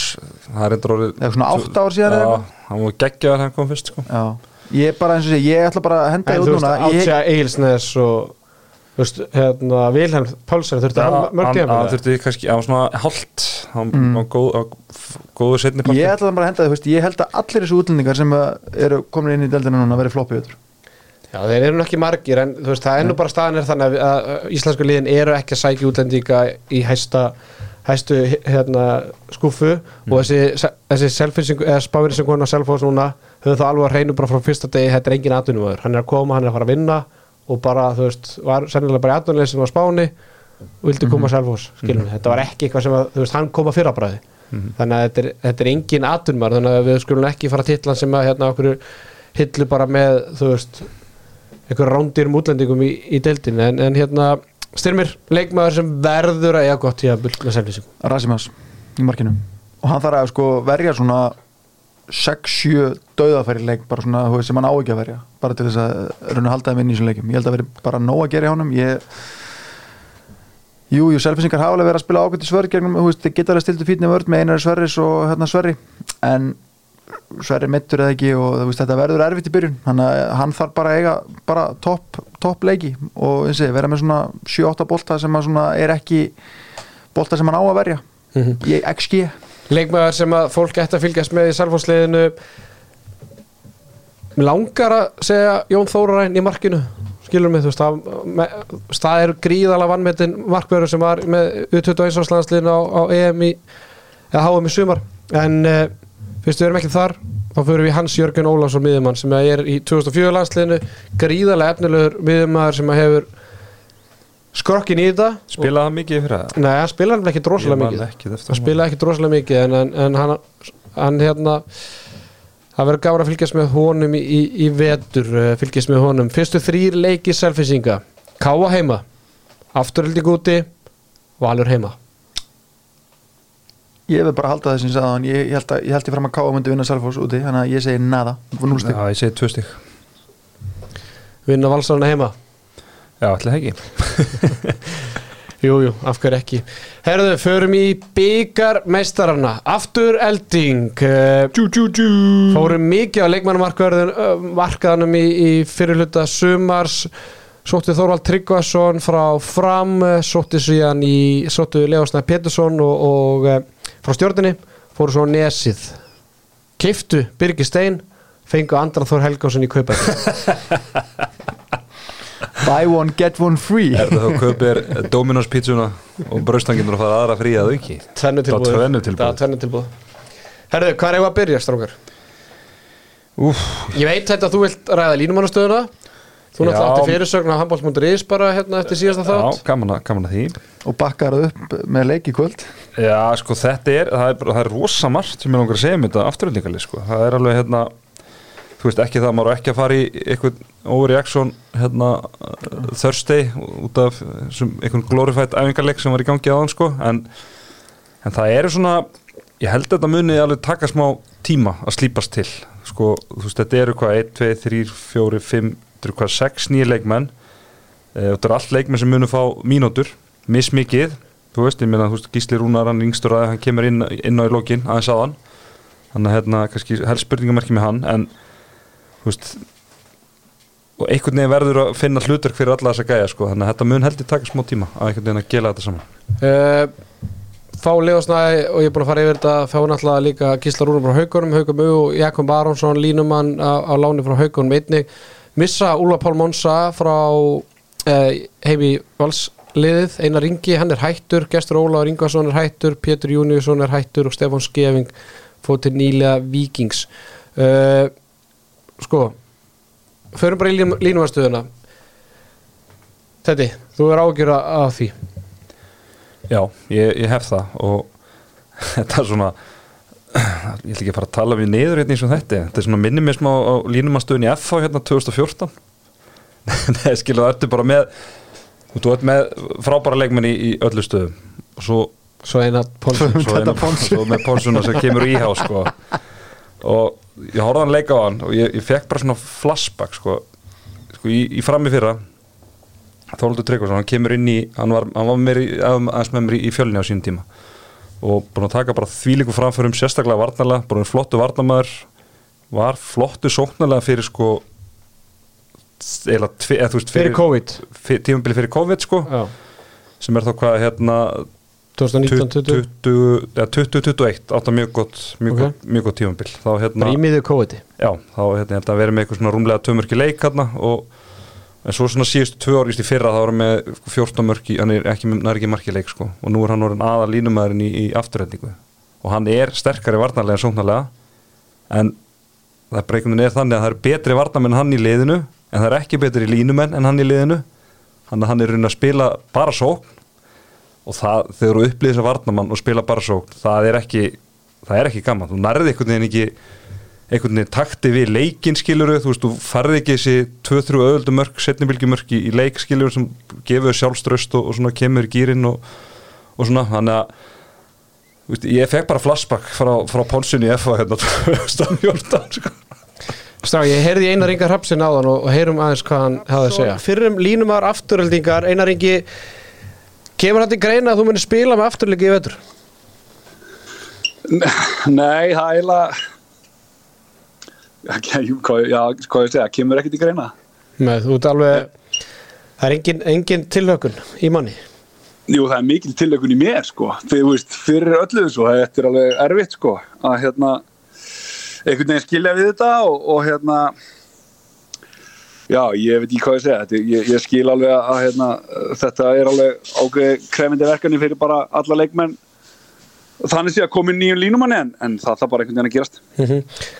það er orðið eða svona 8 ár síðan eða Já, eitthvað? hann var geggjaður hann kom fyrst, sko. Já, ég er bara eins og sé, ég ætla bara að henda En þú út núna. Ég, Átja Eilsnes og þú veist, hérna, Vilhelm Pálsson þurfti Já, hann mörg hann, tíma hann þurfti kannski, var svona hálft hann Mm. var góð, á- góður setni partur ég ætla bara að henda þig, þú veist, ég held að allir þessu útlendingar sem uh, eru komin inn í deildina núna verið floppið öllur Já, þeir eru nú ekki margir en þú veist, það er nú bara staðan er þannig að, að íslensku liðin eru ekki að sækja útlendinga í hæsta hæstu hérna, skúfu Mm. og þessi, þessi spáverið sem konar selfos núna höfðu það alveg að hreinu bara frá fyrsta degi þetta er engin atvinnumöður, hann er að koma, hann er að fara að vinna og bara, þú veist, var sennilega bara í atvinnuleg sem var spáni og vildi koma selfos, skilum við, þetta var ekki eitthvað sem að, þú veist, hann kom að fyrrabræði þannig að þetta er, þetta er engin atvinnumöður þannig að við skulum ekki fara til hann sem að hérna okkur hillu bara með, þú veist einhverjum rándýrum útlendingum í, í deildin en, en hérna styrmir, leikmaður sem verður að eiga gott í að bull með selvising Rasimas í markinu. Og hann þarf að sko verja svona 6-7 döðafæri leik bara svona sem hann á ekki að verja. Bara til þess að raun að halda þeim inn í þessum leikum ég held að veri bara nóg að gera í honum. Ég Jú, jú, selfisingar hafa alveg verið að spila ákvæmdi svörg gegnum, þú veist, þið geta alveg stiltu fítni vörð með einari sverris og hérna sverri. En sverri mittur eða ekki og veist, þetta verður erfitt í byrjun. Þannig að hann þarf bara að eiga bara topp top leiki og og vera með svona 7-8 bolta sem er ekki bolta sem hann á að verja. Í XG leikmaður sem að fólk ætti að fylgjast með í salfóðsliðinu langar að segja Jón Þóraræn í markinu? Skilur mig, þú veist, það, er gríðalega vannmetinn markverður sem var með U21 áslagsliðinu á, á EM í, eða HM í sumar. En uh, fyrst við erum ekki þar þá fyrir við Hans Jörgen Ólafsson miðjumann sem er í 2004 landsliðinu gríðalega efnilegur miðjumaður sem hefur skrokkin í þetta Spilaði hann mikið fyrir það? Nei, hann spilaði ekki man mikið. ekki hann spilaði ekki drosalega mikið en, en, en hann, hann hérna það verður gáður að fylgjast með honum í, í, í vetur uh, fylgjast með honum. Fyrstu þrýr leiki selfisinga Káa heima. Afturhilding úti Valur heima Ég hefði bara haldið þess að sagði hann ég, ég held að ég held ég fram að Káa myndi vinna Selfoss úti þannig að ég segi nada, núlstig Já, ég segi tvö stygg vinna valsarana heima? Já, það ekki. Jú, jú, af hverju ekki. Herðu, förum í byggar meistarana Aftur elding. Jú, jú, jú. Fórum mikið á leikmannumarkaðanum í, í fyrirluta sumars. Sótti Þorvald Tryggvason frá fram Sótti síðan í Sóttu Leosnæð Pétursson og, og frá stjórninni Fóru svo nesið. Keiftu Birgir Stein Fengu Andra Þór Helgásson í kaupæð Buy one, get one free. Er það þá kaupir Dominos pizzuna og braustanginur að fara aðra frí að auki? Tvennu tilbúð Það. Það Herðu, hvað er ég að byrja, strákar? Úf, Ég veit þetta að þú vilt ræða línumannastöðuna Þú Já. náttúrulega átti fyrirsögn á handbólsmunduris bara hérna eftir síðasta já, þátt. gaman að, gaman að því. Og bakkar upp með leik í kvöld. Já, sko þetta er, það er, bara- það er rosa margt sem ég langar að segja um þetta afturöldingali sko. það er alveg hérna þú veist ekki það, maður á ekki að fara í eitthvað overreaction hérna uh, Thursday út af sem, einhvern glorified æfingarleik sem var í gangi aðan sko, en, en það eru svona, ég held að þetta muni alveg taka smá tíma að slípast til sko, þú veist, þetta eru hvað 1, 2, 3, 4, 5, þetta eru hvað 6 nýja leikmenn. Eh, þetta eru allt leikmenn sem munu fá mínútur. Mismikið, þú veist, ég meina Gísli Rúnar, hann yngstur að hann kemur inn, inn á í lokin, aðeins á hann þannig að hérna, kannski helst spurningamarki með hann en, þú veist og einhvern veginn verður að finna hlutverk fyrir alla þessa gæja, sko, þannig að þetta mun heldur taka smá tíma að einhvern veginn að gela þetta saman. Uh, Fá Leosnæði og ég er búin að fara yfir þetta Fá náttúrulega líka Gísla Rúnum frá Haugunum Haugum U og Jakob Aronsson Línumann á, á láni frá Haugunum einnig Missa Úla Pál Monsa frá uh, heimi valsliðið. Einar Ringi, hann er hættur. Gestur Ólaður Ingvarsson er hættur. Pétur Júniusson er hættur og Stefán Skeving fóð til nýlega Víkings. Uh, Sko Förum bara í línumarstöðuna Teddy, þú er ágjör af því? Já, ég, ég hef það og þetta er svona ég ætla ekki að fara að tala við niður hérna eins og þetta. Þetta er svona minnið mér smá á línumastöðun í FH hérna 2014 Nei, skilu, það ertu bara með þú ert með frábæra leikmenn í, í öllu stöðum. Og svo, Svo eina ponsu svo, svo með Ponsuna sem kemur í há sko. og ég horfði hann leika á hann og ég, ég fekk bara svona flashback sko, sko í, í frammi fyrra Þóldur Tryggvason, hann kemur inn í hann var, hann var í- aðeins með mér í, í fjölni á sínum tíma og búin að taka bara þvílíku framförum sérstaklega varnarlega, en flottu varnarmaður. Var flottu sóknarlega fyrir sko eða, tve, eða þú veist Fyrir COVID. fyr, tímabili fyrir COVID sko Já, sem er þá hvað hérna 2019-20 20 eða 2021 átt að mjög gott mjög, Ok. gott, mjög gott tímabil. Þá hérna, þá hérna, að vera með eitthvað svona rúmlega tömörki leik hérna og en svo svona síðustu tvö ár í fyrra þá var hann með 14 mörki, hann er ekki, ekki marki leik sko. Og nú er hann orðin aða línumæðurinn í, í afturhendingu og hann er sterkari varnarlega en sóknarlega en það er veginn er þannig að það er betri varnarmenn en hann í liðinu en það er ekki betri línumenn en hann í liðinu. Hann, hann er raunin að spila bara sókn. Og það, þegar þú upplýðir þess að varnamann og spila bara sókn, það er ekki það er ekki gaman, þú nærði einhvern veginn ekki einhvern veginn takti við leikinn skiluru, þú veist, þú farði ekki þessi 2-3 öðuldu mörk, setnibylgjumörk í, í leik skiluru sem gefur sjálfströst og, og svona kemur í gýrin og, og svona, þannig að veist, ég fekk bara flashback frá, frá Ponsun í FA hérna 2014 sko. Strá, ég heyrði Einar Inga Hrapsin áðan og, og heyrum aðeins hvað hann hafði að segja Fyrrum línumar afturöldingar, Einar Ingi Kemur þetta í greina að þú munir spila með afturleiki í vetur? Nei, það er eiginlega Já, hvað ég segja, kemur ekkert í greina. Nei, þú ert alveg Það er engin, engin tilhökun í manni. Jú, það er mikil tilökun í mér, sko. Þegar, þú veist, fyrir öllu þessu Þetta er alveg erfitt, sko að hérna, einhvern veginn skilja við þetta og, og hérna já, ég veit ekki hvað ég segja þetta, ég, ég skil alveg að hérna, þetta er alveg ákveð krefindi verkefni fyrir bara alla leikmenn þannig sé að koma inn nýjum línumanni en, en það það bara einhvern veginn að gerast.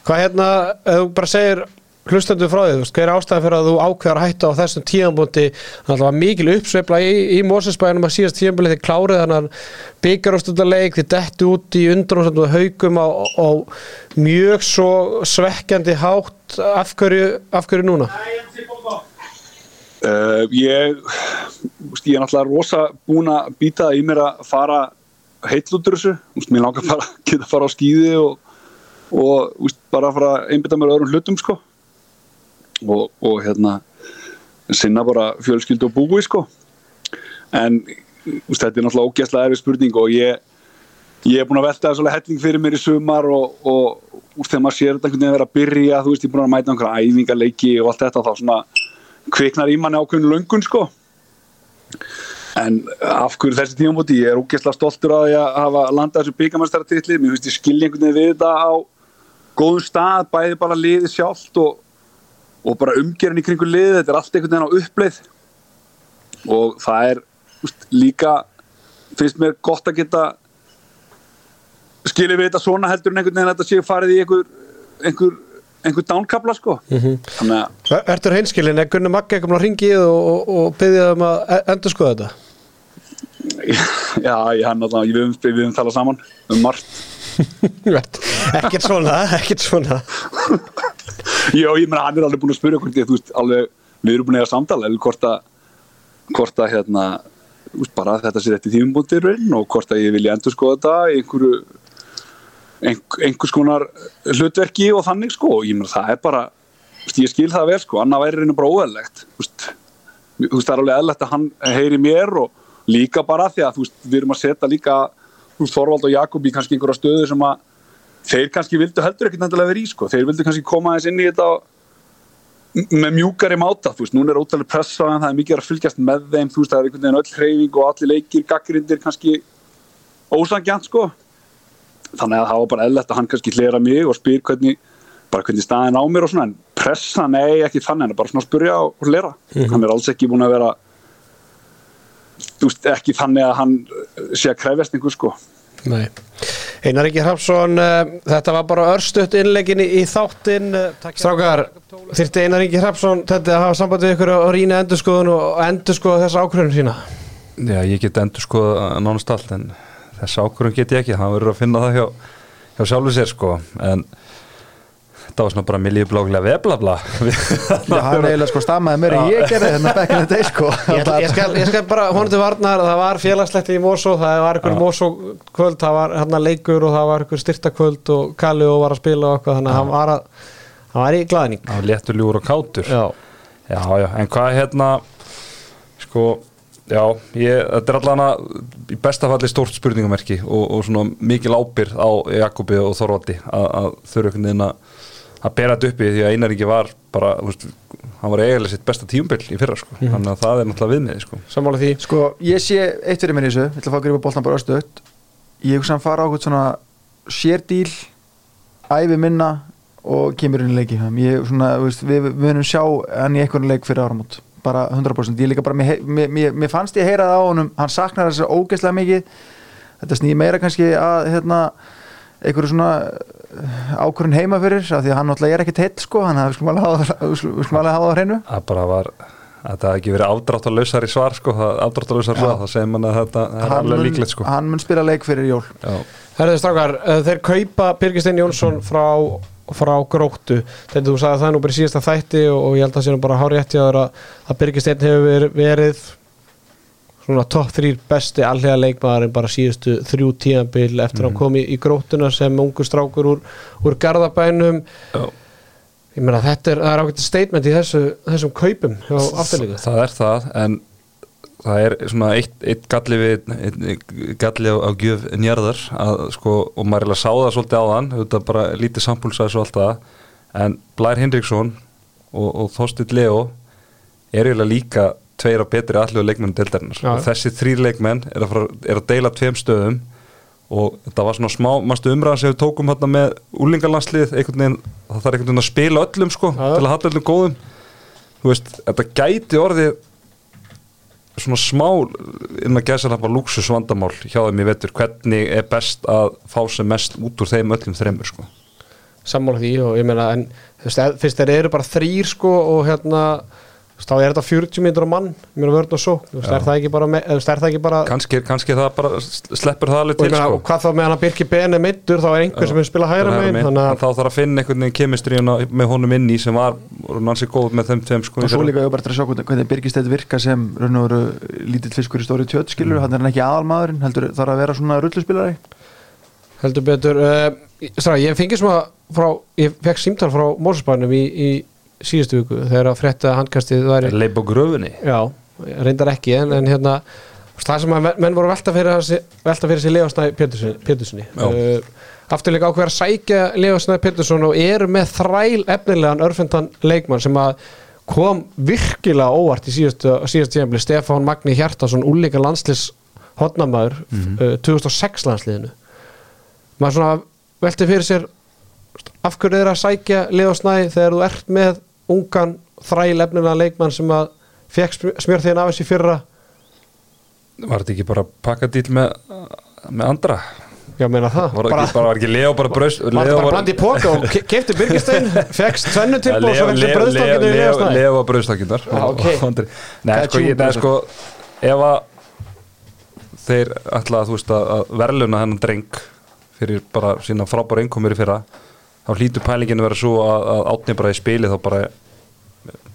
Hvað hérna, þú bara segir hlustendur frá veist, hver er ástæðan fyrir að þú ákveðar að hætta á þessum tíðanbúndi það var mikil uppsveifla í, í Mósesbænum að síðast tíðanbúndi þið klárið þannig byggarústundaleik, þið dettu út í undanústandu haugum á, á mjög svo svekkjandi hátt. Af hverju, af hverju núna? uh, ég ég er náttúrulega rosa búin að býta í mér að fara heill út úr þessu, úst, mér langar bara að geta að fara á skýði og, og úst, bara að fara að einbytta mér öðrum hlutum sko. Og, og hérna sinna bara fjölskyldu og búi sko. En úst, þetta er náttúrulega ógæslega erfið spurning og ég ég er búin að velta það svolítið helling fyrir mér í sumar og, og úr þegar maður sér þetta einhvern veginn að vera að byrja þú veist, ég er búin að mæta einhverja æfingarleiki og allt þetta þá svona kviknar í manni ákveðinu löngun sko en af hverju þessi tímamóti? Ég er ógeðslega stoltur að ég hafa landað þessu byggamæstarartitli, mér finnst ég skilja einhvern veginn við þetta á góðum stað bæði bara liði sjálft og, og bara umgerðin í kringu liði þetta er allt einhvern veginn á uppleið. Og það er úst, líka finnst mér gott að geta skilja við þetta svona heldur en einhvern veginn að þetta sé farið í einhver einhver, einhver dánkabla sko. Þannig að Ertur hinskilin, er Gunnar Maggi eitthvað ringið og, og, og byggðið um að endur skoða þetta? Já, ég hann alltaf, við höfum, talað saman um margt. ekkert svona, ekkert svona. Já, ég meina, hann er alveg búin að spyrja hvort ég, þú veist, alveg, við erum búin að eiga samtala, eða hvort að, hvort að, hérna, veist, bara þetta sé rétt í tímumbúndirinn og hvort að ég vilja endur skoða þetta í einhverju, einhver, einhvers konar hlutverki og þannig, sko, og ég meina, það er bara, veist, ég skil það vel, sko, annað væri reynu bara óeðlegt, þú veist, það er alveg eðlegt að hann heyri mér og líka bara því að, þú veist, við erum að setja líka, þú veist, Þorvald og Jakob í kannski einhverja stöðu sem að þeir kannski vildu heldur ekkert nættilega verið í sko. þeir vildu kannski koma aðeins inn í þetta með mjúkari máta þú veist, núna er ótrúlega pressa það er mikið að fylgjast með þeim þú veist, það er einhvern veginn öll hreyfing og allir leikir gaggrindir kannski ósangjant sko. Þannig að það var bara eðlert að hann kannski hlera mig og spyr hvernig, bara hvernig staðin á mér og svona, en pressa, nei, ekki þannig en bara svona að spurja og hlera. Hann er alls ekki búin að vera veist, ekki þannig að hann sé að krefjast einhver sko. Nei. Einar Ingi Hrafsson uh, þetta var bara örstutt innlegin í, í þáttin uh, Strákar, þyrfti Einar Ingi Hrafsson þetta að hafa samband við ykkur og rýna endurskoðun og endurskoða þessa ákvörðun sína? Já, ég get endur sko nánast allt en þess ákvörðum get ég ekki, hann verður að finna það hjá, hjá sjálfu sér sko. En það var svona bara miljið bláglega veblabla Já, hann eiginlega sko stamaði mér en ég gerði hérna back in the day sko. Ég, ég, skal, ég skal bara til varnar það var félagslegt í Mosó það var ykkur Mosó kvöld það var hérna leikur og það var ykkur styrtakvöld og Kalli og var að spila og eitthvað þannig að hann var, að, hann var í glæðning Það var léttur ljúur og kátur. Já. já, já, en hvað hérna sko, já ég, þetta er allan að í besta falli stórt spurningamerki og, og svona mikil ábyrð á Jakobi og Þorvaldi að, að þurfa einhvern veginn að að bera þetta uppi því að Einar ekki var bara, þú veist, hann var eiginlega sitt besta tíumbill í fyrra sko, þannig að það er náttúrulega viðmiði sko. sammála því. Sko, ég sé eitt fyrir mér í þessu, ég ætla að fá að gripa boltan bara östuðt Ég hugsa hann fara á eitthvað svona sérdíl, æfi minna og kemur inn í leiki ég, svona, veist, við, við munum sjá hann í einhvern leik fyrir áramót, bara 100% ég líka bara, mér, mér, mér, fannst ég heyra það á honum. Hann saknar þess að ógeðslega mikið. Þetta snýr meira kannski að hérna, einhverju svona ákvörðin heima fyrir, af því að hann náttúrulega er ekkert heitt sko, hafa það- við skulum alveg hafa það á hreinu. Það bara var að það hafði ekki verið afdráttarlausar í svar sko, afdráttarlausar svar, það segir mann að þetta er hann alveg líklegt sko. hann mun spila leik fyrir jól. Herðu strákar, uh, þeir kaupa Birgistein Jónsson frá frá gróttu. Þetta þú sagði það nú bara síðasta þætti og, og ég held að það sé nú bara hári eftir að, að Birgisteinn hefur verið svona topp þrýr besti allega leikmaðurinn bara síðustu þrjú tíðanbíl eftir að hann kom í, gróttuna sem ungur strákur úr, úr garðabænum. Já. ég meina þetta er, er ákveðt statement í þessu, þessum kaupum hjá afturlíku það er það en það er svona eitt, eitt galli við eitt galli á, á gjöf njarðar að sko og maður er að sá það svolítið á þann þetta bara lítið sampúlsæðis og allt það en Blær Hinriksson og, og Þorstit Leo er eiginlega líka tveir á betri allu leikmenn deildarinnar Já. og þessi þrýr leikmenn er að, fara, er að deila tveim stöðum og þetta var svona smá mástu umræðan sem við tókum hérna með úlingalandslið einhvern veginn, það þarf einhvern veginn að spila öllum sko, Já. til að halla öllum góðum þú veist, þetta gæti orðið svona smá inn að gæsa hlæpa lúksus vandamál hjá þeim í vetur, hvernig er best að fá sem mest út úr þeim öllum þreymur sko. sammála því og ég meina en þú veist, eð- fyrst þeir eru bara þrýr sko og hérna þá er þetta 40 mínútur á mann ég meina vörn og svo, þú Já. er það ekki bara, me- eða, þú veist, það ekki bara kannski, kannski það bara sleppur það alveg til meina, sko. og hvað þá með hann að Birki Ben er meittur þá er einhver sem er spila hægra Hægra megin. þannig En að þá þarf að finna einhvern veginn kemistríuna með honum inn í sem var nansi góð með þeim tveim sko, og svo líka ég bara eftir að sjá hvernig, hvernig Birgistedt virka sem lítill fiskur í stóri tjöt skilur, hann er ekki aðalmaðurinn heldur þarf að vera svona rulluspilari heldur betur uh, strá, ég fengið svona frá ég fekk símtal frá Mósusbænum í, í síðustu viku þegar að frétta handkastið væri leip á gröfunni? Já, reyndar ekki en, en hérna, það sem að menn- voru velta fyrir, sig- velta fyrir sér Leosnæ Péturssoni uh, afturleika ákveður að sækja Leosnæ Pétursson og eru með þræl efnilegan örfendan leikmann sem að kom virkilega óvart í síðustu, síðustu tíðanbli Stefán Magni Hjartarsson, úlíka landslis hotnamaður uh, 2006 landsliðinu. Maður svona velti fyrir sér af hverju er að sækja Leosnæ þegar þú ert með ungan þræl efnilegan leikmann sem að fekk smjörþíðin af þessi fyrra. Var þetta ekki bara pakkadíl með, með andra? Já, meina það. Var bara, ekki, bara, var ekki Leo bara bröst Var það bara blandi í póka og ke- keypti Birgistein Fekst tvennu tilbúð og svo í Leosnæ Leo var bröðstakindar Já, ok. Nei, sko, ég, nei, sko ef að þeir ætla að, að, verðluna hennan dreng fyrir bara sína frábæra innkomur í fyrra þá hlýtur pælingin að vera svo að, að átni bara í spili þá bara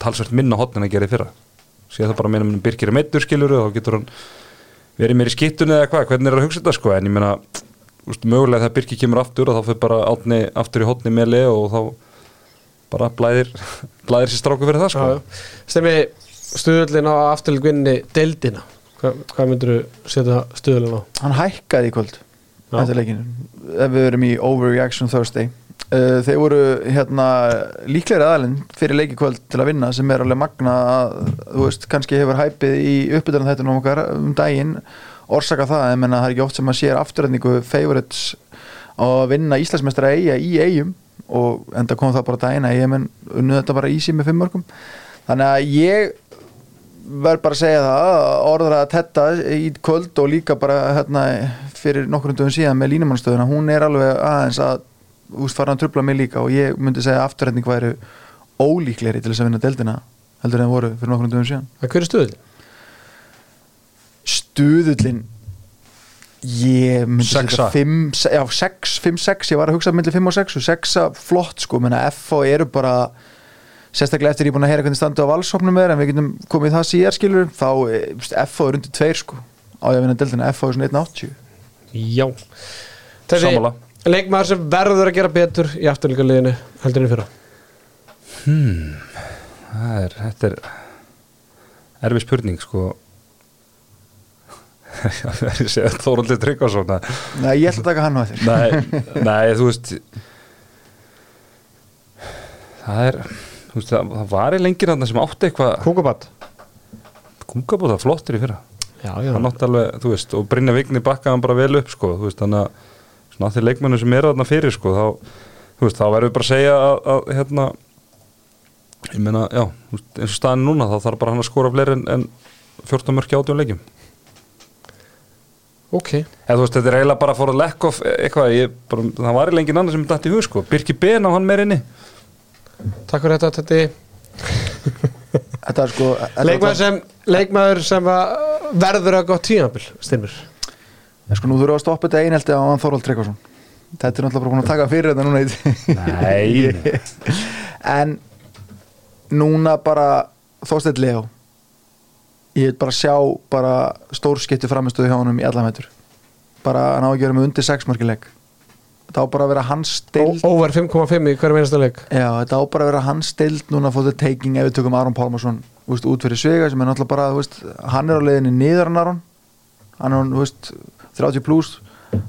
talsvært minna hotnin að gera í fyrra. Séð það bara meina minn Birkir er meittur skilur og þá getur hann verið meir í skittunni eða hvað, hvernig er að hugsa þetta sko? En ég meina, úst, mögulega þegar Birkir kemur aftur og þá fyrir bara átni aftur í hotni með leið og þá bara blæðir blæðir sér stráku fyrir það sko. Stemmi stuðullin á afturlegvinni Deildina Hva, Hvað myndir þú setja stuðullin á? hann hækkaði í kvöld eftir leikinu í uh, þeir voru hérna líklegri aðalinn fyrir leiki kvöld til að vinna sem er alveg magna að þú veist, kannski hefur hæpið í uppbytunum þetta um okkar um daginn. Orsaka það, en það er ekki oft sem að sér afturrætningu favorites að vinna Íslandsmeistara eiga í eigum og enda kom það bara daginn að ég menn unnu þetta bara easy með fimm mörgum þannig að ég verð bara að segja það orður að tetta í kvöld og líka bara hérna, fyrir nokkur dögum síðan með línumannstöðuna, hún er alveg aðeins að úst fara að trubla mig líka og ég myndi segja að afturrætning væri ólíklegri til þess að vinna deildina heldur en það voru fyrir nokkur dögum síðan Hver er stuðullin? Stuðullin ég myndi Sexa. 5, já 6, 5, 6 ég var að hugsa myndi 5 og 6 og 6 flott sko, menna F og eru bara sérstaklega eftir ég er búin að heyra hvernig standu á valshopnum er en við getum komið í það síðar skilur þá veist, F er undir 2 sko á ég að vinna deildina, F er svona 1.80 Já Þessi Sammála. Leikmaður sem verður að gera betur í afturleika liðinu heldur en fyrra. Það er, þetta er erfið spurning sko. Það er að segja Þóraldur Tryggvason að- Nei, ég ætla að taka hann á eftir. Nei, nei, þú veist það er þú veist, það, það var í lengir þarna sem átti eitthvað Kúkabatt kungabóta flottur í fyrra. Já, já. Hann átti alveg, þú veist, og Brynja Vigni bakkaði hann bara vel upp, sko, þú veist, þannig að svona að því leikmennu sem eru þarna fyrir, sko þá, þú veist, þá verður við bara að segja að, að hérna ég meina, já, eins og staðin núna þá þarf bara hann að skora fleiri en, en 14 mörki átjum leikjum. Ok. Eða þú veist, þetta er eiginlega bara að lekk of eitthvað, ég, bara, það var í lengin annar sem dætt í hug, sko, Birki Ben á hann meir inni. Takk fyrir þetta, þetta Þetta er sko leikmaður sem, leikmaður sem að verður að gott tímabil Styrmir En sko nú þurfum við að stoppa þetta einhelti á hann Þorvald Tryggvason. Þetta er náttúrulega bara búin að taka fyrir þetta núna í- Nei, en núna bara Þorsteinn Leo ég vil bara sjá bara stórskipti framistöðu hjá honum í allan veitur bara hann á að gera með undir 6 markileg þetta á bara að vera hans stild Over 5,5 í hverjum einasta leik. Já, þetta á bara að vera hans stild núna for the taking ef við tökum Aron Pálmarsson út fyrir svega sem er náttúrulega bara þú veist, hann er á leiðinni niður en Aron. Hann er þú veist, 30 pluss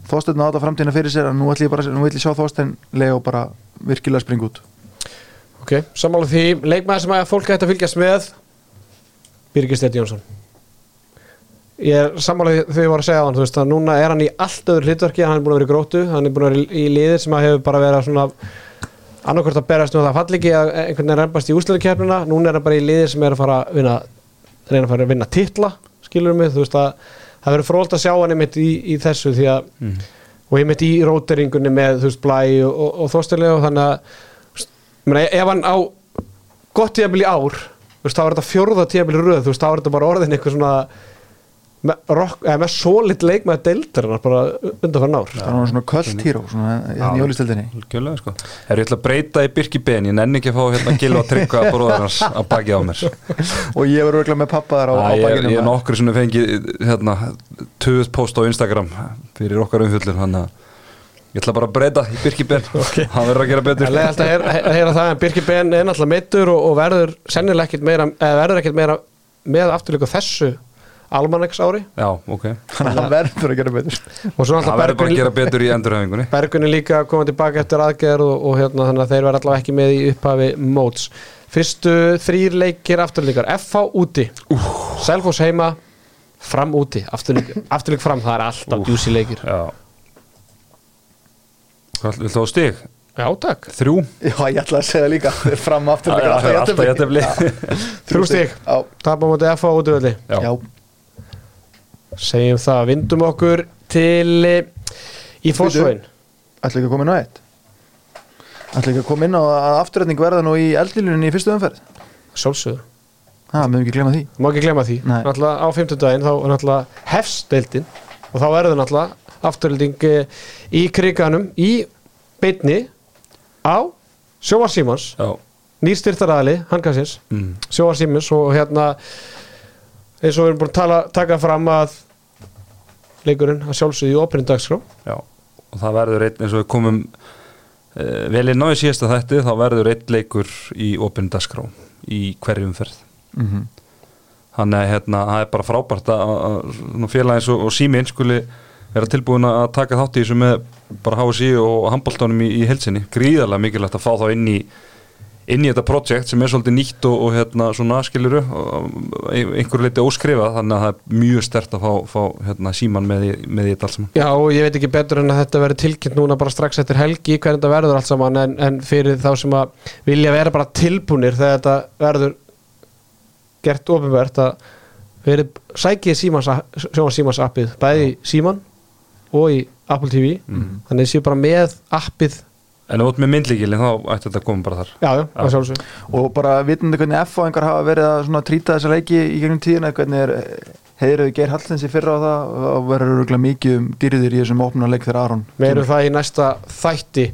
Þorsteinn á þetta framtíðina fyrir sér en nú ætlum ég bara nú ætlum ég sjá Þorsteinn Leo bara virkilega springa út. Ok, sammála því, leikmaður sem að fólk ætti að fylgjast með Birgir Steinn Jónsson. Ég er sammála því þegar ég var að segja á hann þú veist að núna er hann í allt öðru hlutverki hann er búin að vera í grótu, hann er búin að vera í- liðir sem að hefur bara verið svona annarkvort að berast nú það falliki að einhvern veginn reymbast í úsleikkeppnina, núna er hann bara í liðir sem er að fara að vinna það verður frólt að sjá hann einmitt í, í þessu því að og einmitt í róteringunni með þú veist Blæ og, og, og Þorstilega og þannig að meina, ef hann á gott tíðabili ár þú veist, þá er þetta fjórða tíðabili röð þú veist, þá er þetta bara orðin eitthvað svona með, solid leik með deildarinnar bara undan fyrir ár. Það er svona kvöld svona hérna í jólistildinni Algjörlega sko. Er ég ætla að breyta í Birki Ben? Ég nenni ekki að fá hérna gilva að tryggva bróðar hans að baki á mér. Og ég verður örgulega með pappa þar á, á Ég er, bakinu ég er nokkur sem fengi hérna, töðut post á Instagram fyrir okkar umfjöllur þannig að ég ætla bara að breyta í Birki Ben. Hann verður að gera betur. Það er alltaf að heyra, heyra það en Birkir Ben er náttúrulega meittur og, og verður sennilega ekkit meira, eða verður ekkit meira með afturlíku þessu almaneks ári Já, ok. Þannig að hann verður að gera betur. Og svo Það náttúrulega verður bara að gera betur í endurhæfingunni. Bergvin er líka að koma tilbaka eftir aðgerð og, og hérna þannig að þeir verða allavega ekki með í upphafi móts. Fyrstu þrýr leikir afturlíkar. FH úti, Selfoss heima fram úti, afturlík, afturlík fram það er alltaf djúsi leikir. Já. Hvað viltu á stig? Já, takk, Þrjú? já, ég ætla að segja líka. Fram aftur Já, já, alltaf jættefli þrjú já, tapa móti FH útivöldi Já. já, segjum það, vindum okkur til eh, í fósvögin ætla ekki að koma inn á eitt? Ætla ekki að koma inn á að afturrætning verða nú í eldlílunni í fyrstu umferð? Sjálfsögðu, það mögum ekki glemma því? Má ekki glemma því. Nei. náttúrulega á 50 daginn, þá er náttúrulega hefsteildin og þá verður náttúrulega afturölding eh, í kriganum í beinni á Sjóvar Símans Já. Nýrstyrtaraðali, handkassins mm. Sjóvar Símans og hérna eins og við erum búin að tala, taka fram að leikurinn að sjálfsögðu í opinni dagskrá. Já, og það verður einn eins og við komum uh, vel í síðasta þætti þá verður einn leikur í opindaskrá í hverjum ferð Mhm. þannig að hérna, það er bara frábært að, að svona félag eins og, og síminn skuli vera tilbúin að taka þátt í þessu með bara HSI og handbóltanum í, í helsinni gríðarlega mikilvægt að fá þá inn í inn í þetta projekt sem er svolítið nýtt og, og hérna svona skiluru einhverju leiti óskrifað þannig að það er mjög stert að fá, fá hérna, síman með, með í þetta allt saman. Já, og ég veit ekki betur en að þetta verður tilkynnt núna bara strax eftir helgi hvernig þetta verður allt saman en, en fyrir þá sem að vilja vera bara tilbúnir þegar þetta verður gert ofinvert að verið sækið símans, símans appið bæði í síman og í Apple TV þannig séu bara með appið En ert með myndlíkilin þá ætti þetta að koma bara þar. Já, já, það sjálfsög og bara vitandi hvernig F og einhver hafa verið að svona trýta þessa leiki í gegnum tíðina hvernig er heiðröðu Geir Hallins í fyrra á það? Og verður örgulega mikið um dýrðir í þessum opna leik þegar Aron? Meirum það í næsta þætti.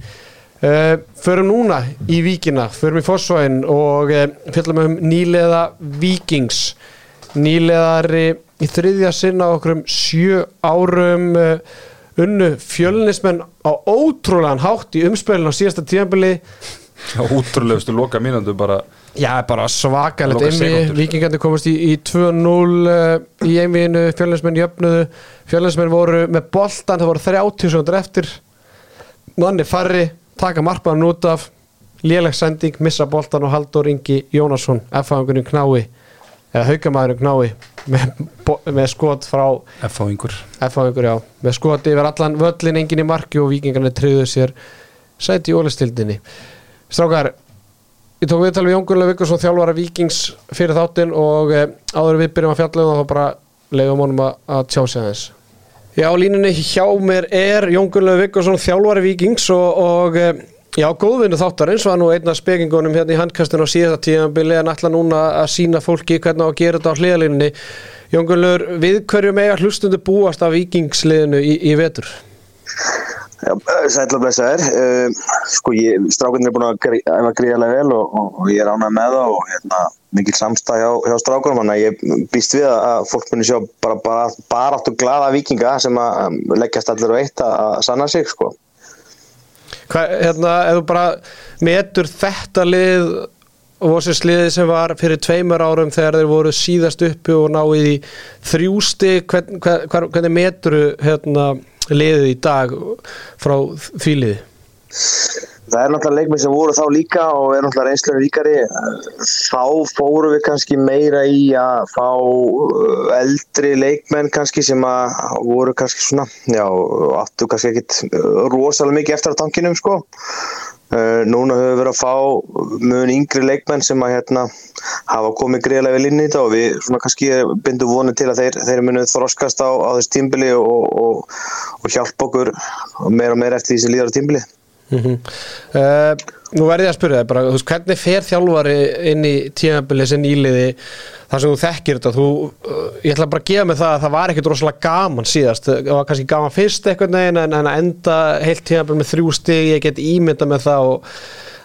Uh, Förum núna í Víkina Förum í Fossvæðin og uh, fjöllum um nýleða Víkings. Nýleðari í þriðja sinna okkur um sjö árum uh, unnu fjölnismenn á ótrúlegan hátt í umspilin á síðasta tíðanbili Útrúlegustu loka mínundu bara. Já, bara svakalegt Loka einvi, sekúndur. vikingandi komast í, í 2-0 uh, í einvinu, fjölnismenn jöfnuðu. Fjölnismenn voru með boltan það voru 30 sekundur eftir. Manni farri, taka markmann út af. Léleg sending, missa boltan og Haldur Ingi Jónasson F-fagungurinn knái eða haukamæðurinn knái með, með skot frá F á einhver. F-fagungur, já, með skot yfir allan völlin engin í marki og vikingarnir treyðu sér sæti í ólistildinni Strákar, ég tók viðtal við Jón Gunnar Viggarsson þjálfara Víkings fyrir þáttinn og e, áður við byrjum að fjalla um það þá bara leiðum honum að, að tjá sig aðeins. Já, línunni hjá mér er Jón Gunnar Viggarsson þjálfara Víkings og, og e, já, góðvinnu þáttarins var nú einn af spekingunum hérna í handkastinu á síðasta tíðanbili en ætla núna að sína fólki hvernig á að gera þetta á hliðalínunni Jón Gunnar, við hverju mega hlustundu búast af Víkingsliðinu í, í vetur? Sætla blessaður uh, Sko, strákunni er búin að æfa gríðarlega vel og, og, ég er ánægð með það og hérna, mikil samstæð hjá, hjá strákunum þannig að ég býst við að- fólk muni sjá bara, bara, bara áttu glada vikinga sem að leggjast allir á eitt að sanna sig sko. Hvað, hérna, ef þú bara metur þetta lið og þessi liði sem var fyrir tveimur árum þegar þeir voru síðast uppi og náið í þrjústi hvern, hvern, hvern, hvernig metur hérna, liðið í dag frá því liði? Það er náttúrulega leikmenn sem voru þá líka og er náttúrulega reynslunum ríkari. Þá fórum við kannski meira í að fá uh, eldri leikmenn kannski sem að voru kannski svona, já, áttu kannski ekkit uh, rosalega mikið eftir á tankinum sko. Uh, núna höfum við verið að fá mun yngri leikmenn sem að hérna hafa komið greiðlega vel inn í þetta og við svona kannski bindum vonið til að þeir, þeir munu þroskast á, á þess tímbili og, og, og hjálpa okkur meira og meira eftir því sem líður á tímbili. Mm nú verði ég að spyrja þig bara, veist, hvernig fer þjálfari inn í tímabili sem nýliði þar sem þú þekkir þetta? Þú, uh, ég ætla bara að gefa mig það að það var ekkert rosalega gaman síðast. Það var kannski gaman fyrst eitthvað neginn en, að enda heilt tímabili með þrjú stig ég get ímynda með það og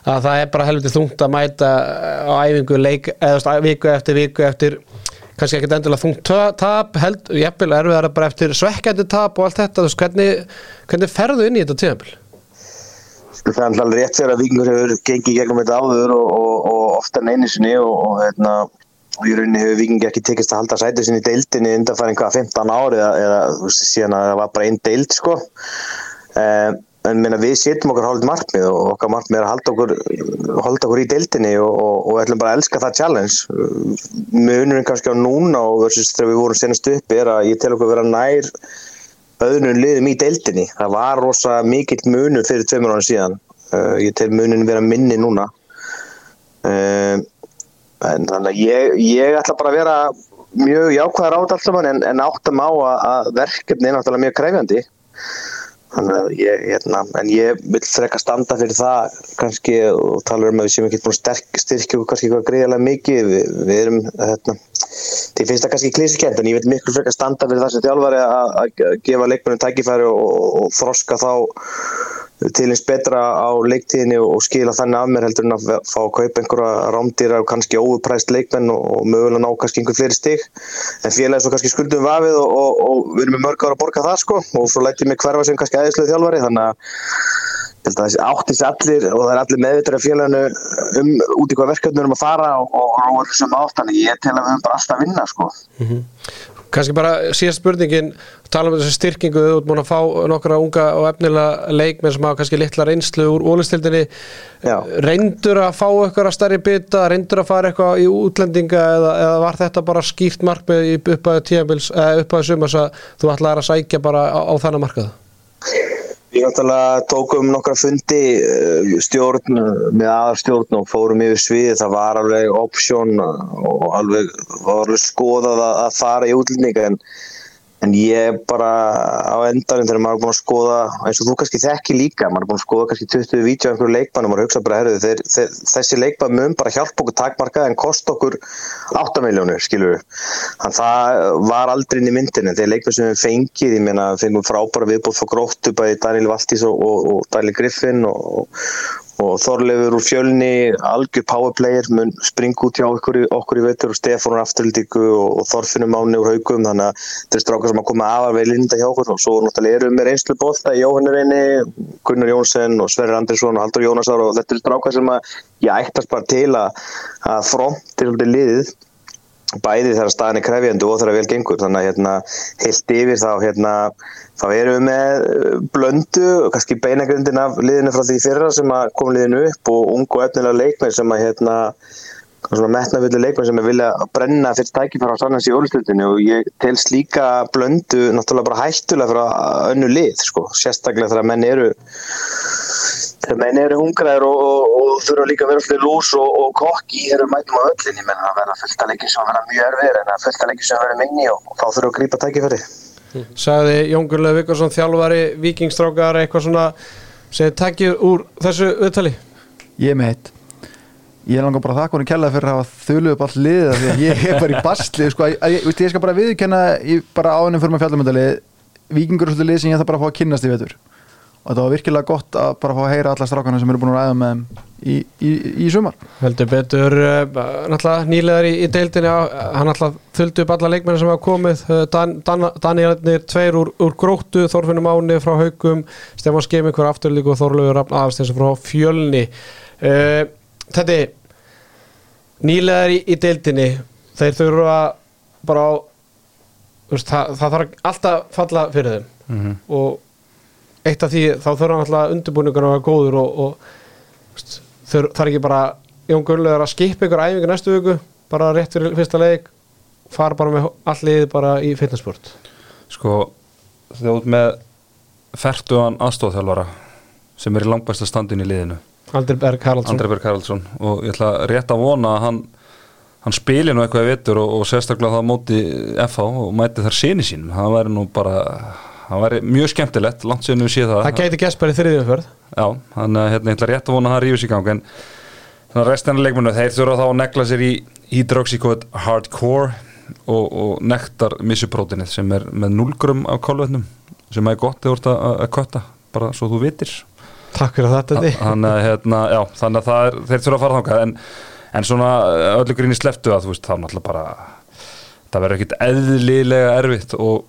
að það er bara helviti þungt að mæta á æfingu leik, eða veist, viku eftir viku eftir kannski ekkert endilega þungt ta- tap held, jafnvel erfiðar bara eftir svekkjandi tap og allt þetta, þú veist, hvernig, hvernig ferðu inn í þetta tímabili? Sko, það er alltaf rétt fyrir að Víkingur hefur gengið gegnum þetta áður og, og, og ofta en einu sinni og, hérna, og í rauninni hefur Víkingi ekki tekist að halda sætið sinni í deildinni undan farin hvað 15 ári eða, eða veist, síðan að það var bara einn deild sko. Um, en minna, við setjum okkur hálfið markmið og okkar markmið er að halda okkur, halda okkur í deildinni og, og, og ætlum bara að elska það challenge munurinn kannski á núna og versus þegar við vorum senast upp er að ég tel okkur vera nær öðrunum liðum í deildinni. Það var rosa mikill munur fyrir tveimur ára síðan. Uh, ég tel munin vera minni núna. Uh, en þannig að ég, ég ætla bara að vera mjög jákvæðar á þetta allt saman en, en áttam á að, að verkefni er náttúrulega mjög kræfjandi. Ég, hérna, en ég vil freka standa fyrir það kannski og tala um að við séum ekki búin sterk, styrkja okkur kannski eitthvað greiðarlega mikið. Við, við erum, hérna, því finnst það kannski klísikent en ég vil miklu freka standa fyrir það sem þjálfari að, gefa leikmennum tækifæri og, og, og þroska þá til eins betra á leiktíðinni og skila þannig af mér heldur en að fá að kaupa einhverja rámdýra og kannski óupræst leikmenn og, og mögulega ná kannski einhver fleiri stig en félagi svo kannski skuldum vafið og, og, og við erum með mörg ára að borga það sko og svo læti mig hverfa sem kannski aðeinslega þjálfari þannig að ég held að þessi áttis allir og það er allir meðvitað af félaginu um út í hvað verkefni við erum að fara og, og, og, og sem átt þannig ég tel að við höfum bara alltaf að vinna sko. Kanski bara síðast spurningin tala um þessu styrkingu, þú ert múin að fá nokkra unga og efnilega leikmenn sem hafa kannski litla reynslu úr ólistildinni reyndur að fá eitthvað stærri bita, reyndur að fara eitthvað í útlendinga eða, eða var þetta bara skýrt markmið upphæðu tíabils eða upphæðu sumars að þú ætlaðir að sækja bara á, á þannig markað Við náttúrulega tókum nokkra fundi eh, stjórn með aðarstjórn og fórum yfir sviði. Það var alveg option og alveg, alveg skoðað að að fara í útlendinga en, en ég bara á endanum þegar maður er búin að skoða eins og þú kannski þekki líka, maður er búin að skoða kannski 20 vídeo af einhverju leikmann og hugsa bara herðu, þeir, þeir, þessi leikmann mun bara hjálpa okkur takmarka en kost okkur 8 miljónur skilur við. Þannig það var aldrei inn í myndinni þegar leikmann sem við fengið, ég meina fengum frábæra viðbúð fyrir gróttu bæði Daniel Valtís og, og, og Daniel Griffin og, og Þorleifur úr fjölni algjör powerplayer mun springa út hjá okkur, í- okkur í veitur og Stefán úr afturlíku og, og Þorfinnur Máni úr haugum þannig að þetta er strákar sem að koma afar vel inn hjá okkur. Og svo náttúrulega erum við reynslu bóta Jóhann Reyni, Gunnar Jónsson og Sverrir Andrisson og Haldur Jónasar. Og þetta er strákar sem að ég ættast bara til að, að frontir svolítið liðið bæði þegar staðan er krefjandi og þegar vel gengur. Þannig að hérna, heilt yfir þá hérna, þá erum við með uh, blöndu, kannski beinagrindin af liðinu frá því fyrra sem að kom liðinu upp og ung og efnilega leikmenn sem að hérna, svona metnavillu leikmenn sem er vilja að brenna fyrst tækifæra á sannans í ólustutinu og ég tel slíka blöndu náttúrulega bara hættulega fyrir önnu lið sko, sérstaklega þegar menn eru menn eru hungraðir og, og, og þurfa líka að vera fyrir lús og, og kokki við mætum á öllin, ég menna að vera fullt að leikir sem vera mjög erfir en að fullt að leikir sem vera minni og, og þá þurfa að grípa tækifæri Sagði Jón Gurlega Vikarsson þjálfari, vikingstrákar eitthvað svona sem þið takkið úr þessu viðtali? Ég er með eitt. Ég langar bara að þakka honum kella fyrir að hafa þölu upp allt liðið af því að ég er bara í basli sko, ég, ég, ég skal bara viðkenna ég, bara ánum fyrir maður fjallumöndalið Víkingur er svolítið lið sem ég ætla bara að fá að kynnast í vetur og þetta var virkilega gott að bara fá að heyra alla strákana sem eru búin að ræða með þeim í, í, í sumar. Heldur betur uh, náttúrulega nýlegar í, í deildinni á- hann náttúrulega fylgdu upp alla leikmenni sem hafa komið. Uh, Dan, Dan, Danielnir tveir úr, úr gróttu, Þorfinnum Áni frá Haugum, Stefán Skemi hver afturlíku og Þorlaugur Rafn Aðarsteinsson frá Fjölni. Uh, þetta er nýlegar í, í deildinni þeir þurfa bara á það, það þarf alltaf falla fyrir þeim. Mhm. og eitt af því þá þurfa alltaf undirbúningur að vera góður og, og veist, þur, það er ekki bara Jón Gunnlaugur að skipa ykkur æfingu næstu viku bara rétt fyrir fyrsta leik fara bara með allir bara í fitnessport sko út með fertuðan aðstofþjálfara sem er í langbæsta standin í liðinu. Andri Berg Haraldsson. Og ég ætla rétt að vona að hann hann spili nú eitthvað í vittur og, og sérstaklega það móti FH og mæti þar sinni sín það væri nú bara það væri mjög skemmtilegt, langt sér nú sé það. Það gæti í þriðjumferð Já, þannig að hérna, ég ætla rétt að vona að það rífis í gang en þannig að restina leikmennu þeir þurfa þá að negla sér í hydroxycode hardcore og, og nektar missuprótinið sem er með 0 grum af kólvetnum sem er gott þú ert að, að kötta bara svo þú vitir. Takk fyrir þetta Diddi. þannig að, hérna, já, þannig að það er, þeir þurfa að fara þangað en, en svona öllu gríni sleftu að þú veist þá náttúrulega bara það verður ekkit eðlilega erfitt og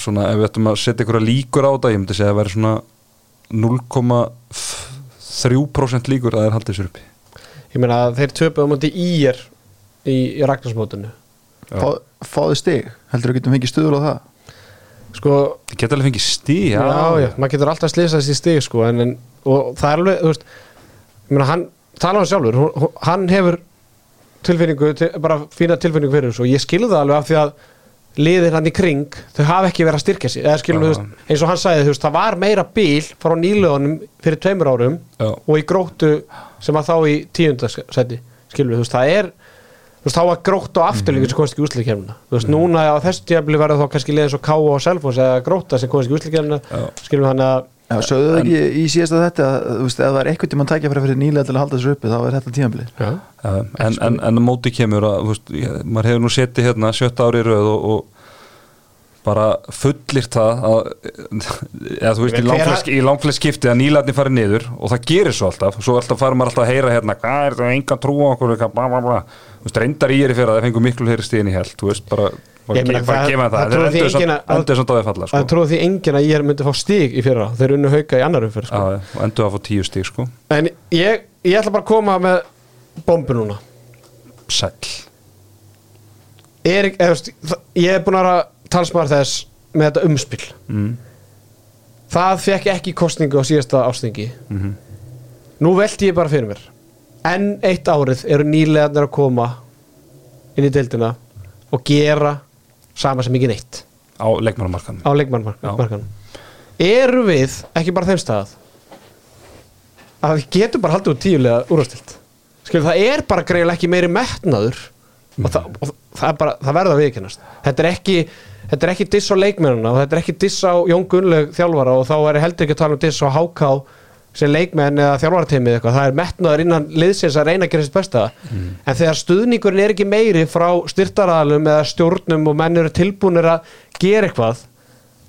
svona ef við ættum að setja ykkur líkur á þetta, ég myndi segja að það verður svona 0,3% líkur að það er haldið sér uppi. Ég meina að þeir töpuðu á móti ír í, í Ragnarsmótinu. Fá, fáðu stig, heldur þú getum fengið stuðul á það? Sko, það geta alveg fengið stí já, já, maður getur alltaf slýsað þessi stig sko, en, en, og það er alveg, þú veist ég meina, hann, tala hann sjálfur hún- hann hefur tilfinningu til, bara fína tilfinningu fyrir þessu og ég skilði það alveg af því að liðir hann í kring, þau hafa ekki verið að styrkja sig. Eða skilum, Já. þú veist, eins og hann sagði, veist, það var meira bíl frá nýluðunum fyrir tveimur árum Já. og í gróttu sem að þá í tíundasetti, skilum veist, það er þá var grótt og afturlíkur sem komast ekki þú veist, núna á þessu tíabli verður þá kannski liðið svo Ká og Selfos eða grótta sem komast ekki úslikefina, skilum hann að Já, sögðu þau ekki í síðasta þetta að þú veist, ef það er eitthvað tíma að tækja fyrir fyrir nýlega til að halda þessu uppi þá er þetta tímabili já, Já, en, en, en móti kemur að, þú veist, ég, maður hefur nú setið hérna sjötta ári í röð og, og bara fullir það að, eða þú veist, í langflest, í langflest skipti að nýlarni farið niður og það gerir svo alltaf, svo alltaf fara maður alltaf að heyra hérna, hvað er það, enga trú á okkur? Bla bla bla, þú veist, reyndar í er í fyrir að það fengur miklu heyri stíðin í held, þú veist, bara, bara, Ég meina, það- gefa það það, trúir því að- falla, sko. að ég myndi fá stig í fyrra þeir unnu hauka í annar umferð sko. Og endur að fá tíu stíg, sko, en ég, ég ætla bara að koma með bombu núna sæll. Erik, það- ég er búin að talsmaður þess með þetta umspil Mm. það fekk ekki kostningu á síðasta ástingi Mhm. nú velti ég bara fyrir mér enn eitt árið eru nýlegarnir að koma inn í deildina og gera sama sem ekki neitt. Á leikmannmarkanum eru við ekki bara þeim stað að við getum bara haldið úr tíulega skilur það er bara greiðlega ekki meiri metnaður og, það, og það, er bara, það verða að viðkennast þetta er ekki þetta er ekki diss á leikmennuna og þetta er ekki diss á Jón Gunnlaug þjálfara og þá er heldur ekki að tala um diss á HK sem leikmenn eða þjálfarateimið eitthvað það er metnaður innan liðsins að reyna að gera sitt besta. En þegar stuðningurinn er ekki meiri frá styrtaraðalum eða stjórnum og menn eru tilbúinir að gera eitthvað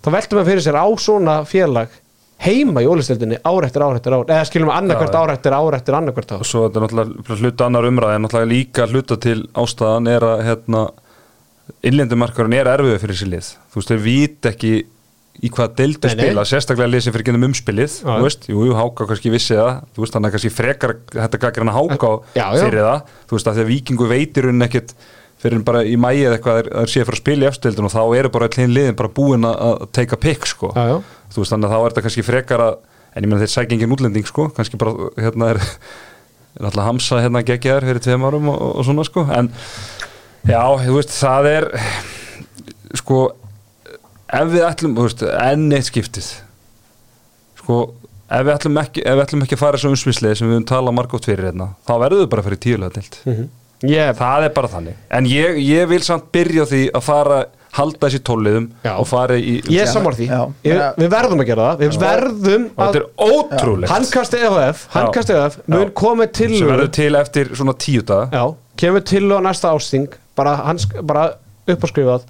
þá veltum við fyrir sér á svona félag heima í ólistildinni ár eftir ár eftir ár eða skilum við annarkvært Já, já. ár eftir ár eftir annarkvært ár. Og svo þetta er náttúrulega hluta annar umræði en náttúrulega líka hluta til ástæðan er að hérna, innlendumarkarinn er erfiðu fyrir í hvað deildu spila, sérstaklega sem fyrir gennum umspilið, þú veist, jú, Háka kannski vissi það, þú veist, þannig að kannski frekar þetta gagir hann að Háka Já, já. fyrir það. Þú veist, að því að vikingu veitir hún ekkit fyrir bara í mæið eitthvað að það sé að fara að spila í efstildin og þá eru bara allir liðin bara búin að að take a pick, sko. Já, þú veist, þannig að þá er þetta kannski frekar að en ég meina þeir sækja engin útlending, sko. Kannski bara, hérna er er alltaf hamsa hérna ef við ætlum, þú veist, enn eitt skiptið. Sko ef við ætlum ekki, ef við ætlum ekki að fara þessu umsmislið sem við höfum talað margótt fyrir hérna þá verður við bara að fara í tíulega dild ég, það er bara þannig, en ég, ég vil samt byrja því að fara halda þessi tóliðum Já. og fara í ég er samar því. Já. ég, við verðum að gera það. Við verðum og þetta að er ótrúlegt. Handkast EHF handkast EHF mun Já. komið til sem verður til eftir svona tíu daga. Já, kemur til á næsta ásting. Bara, hans, bara uppáskrifað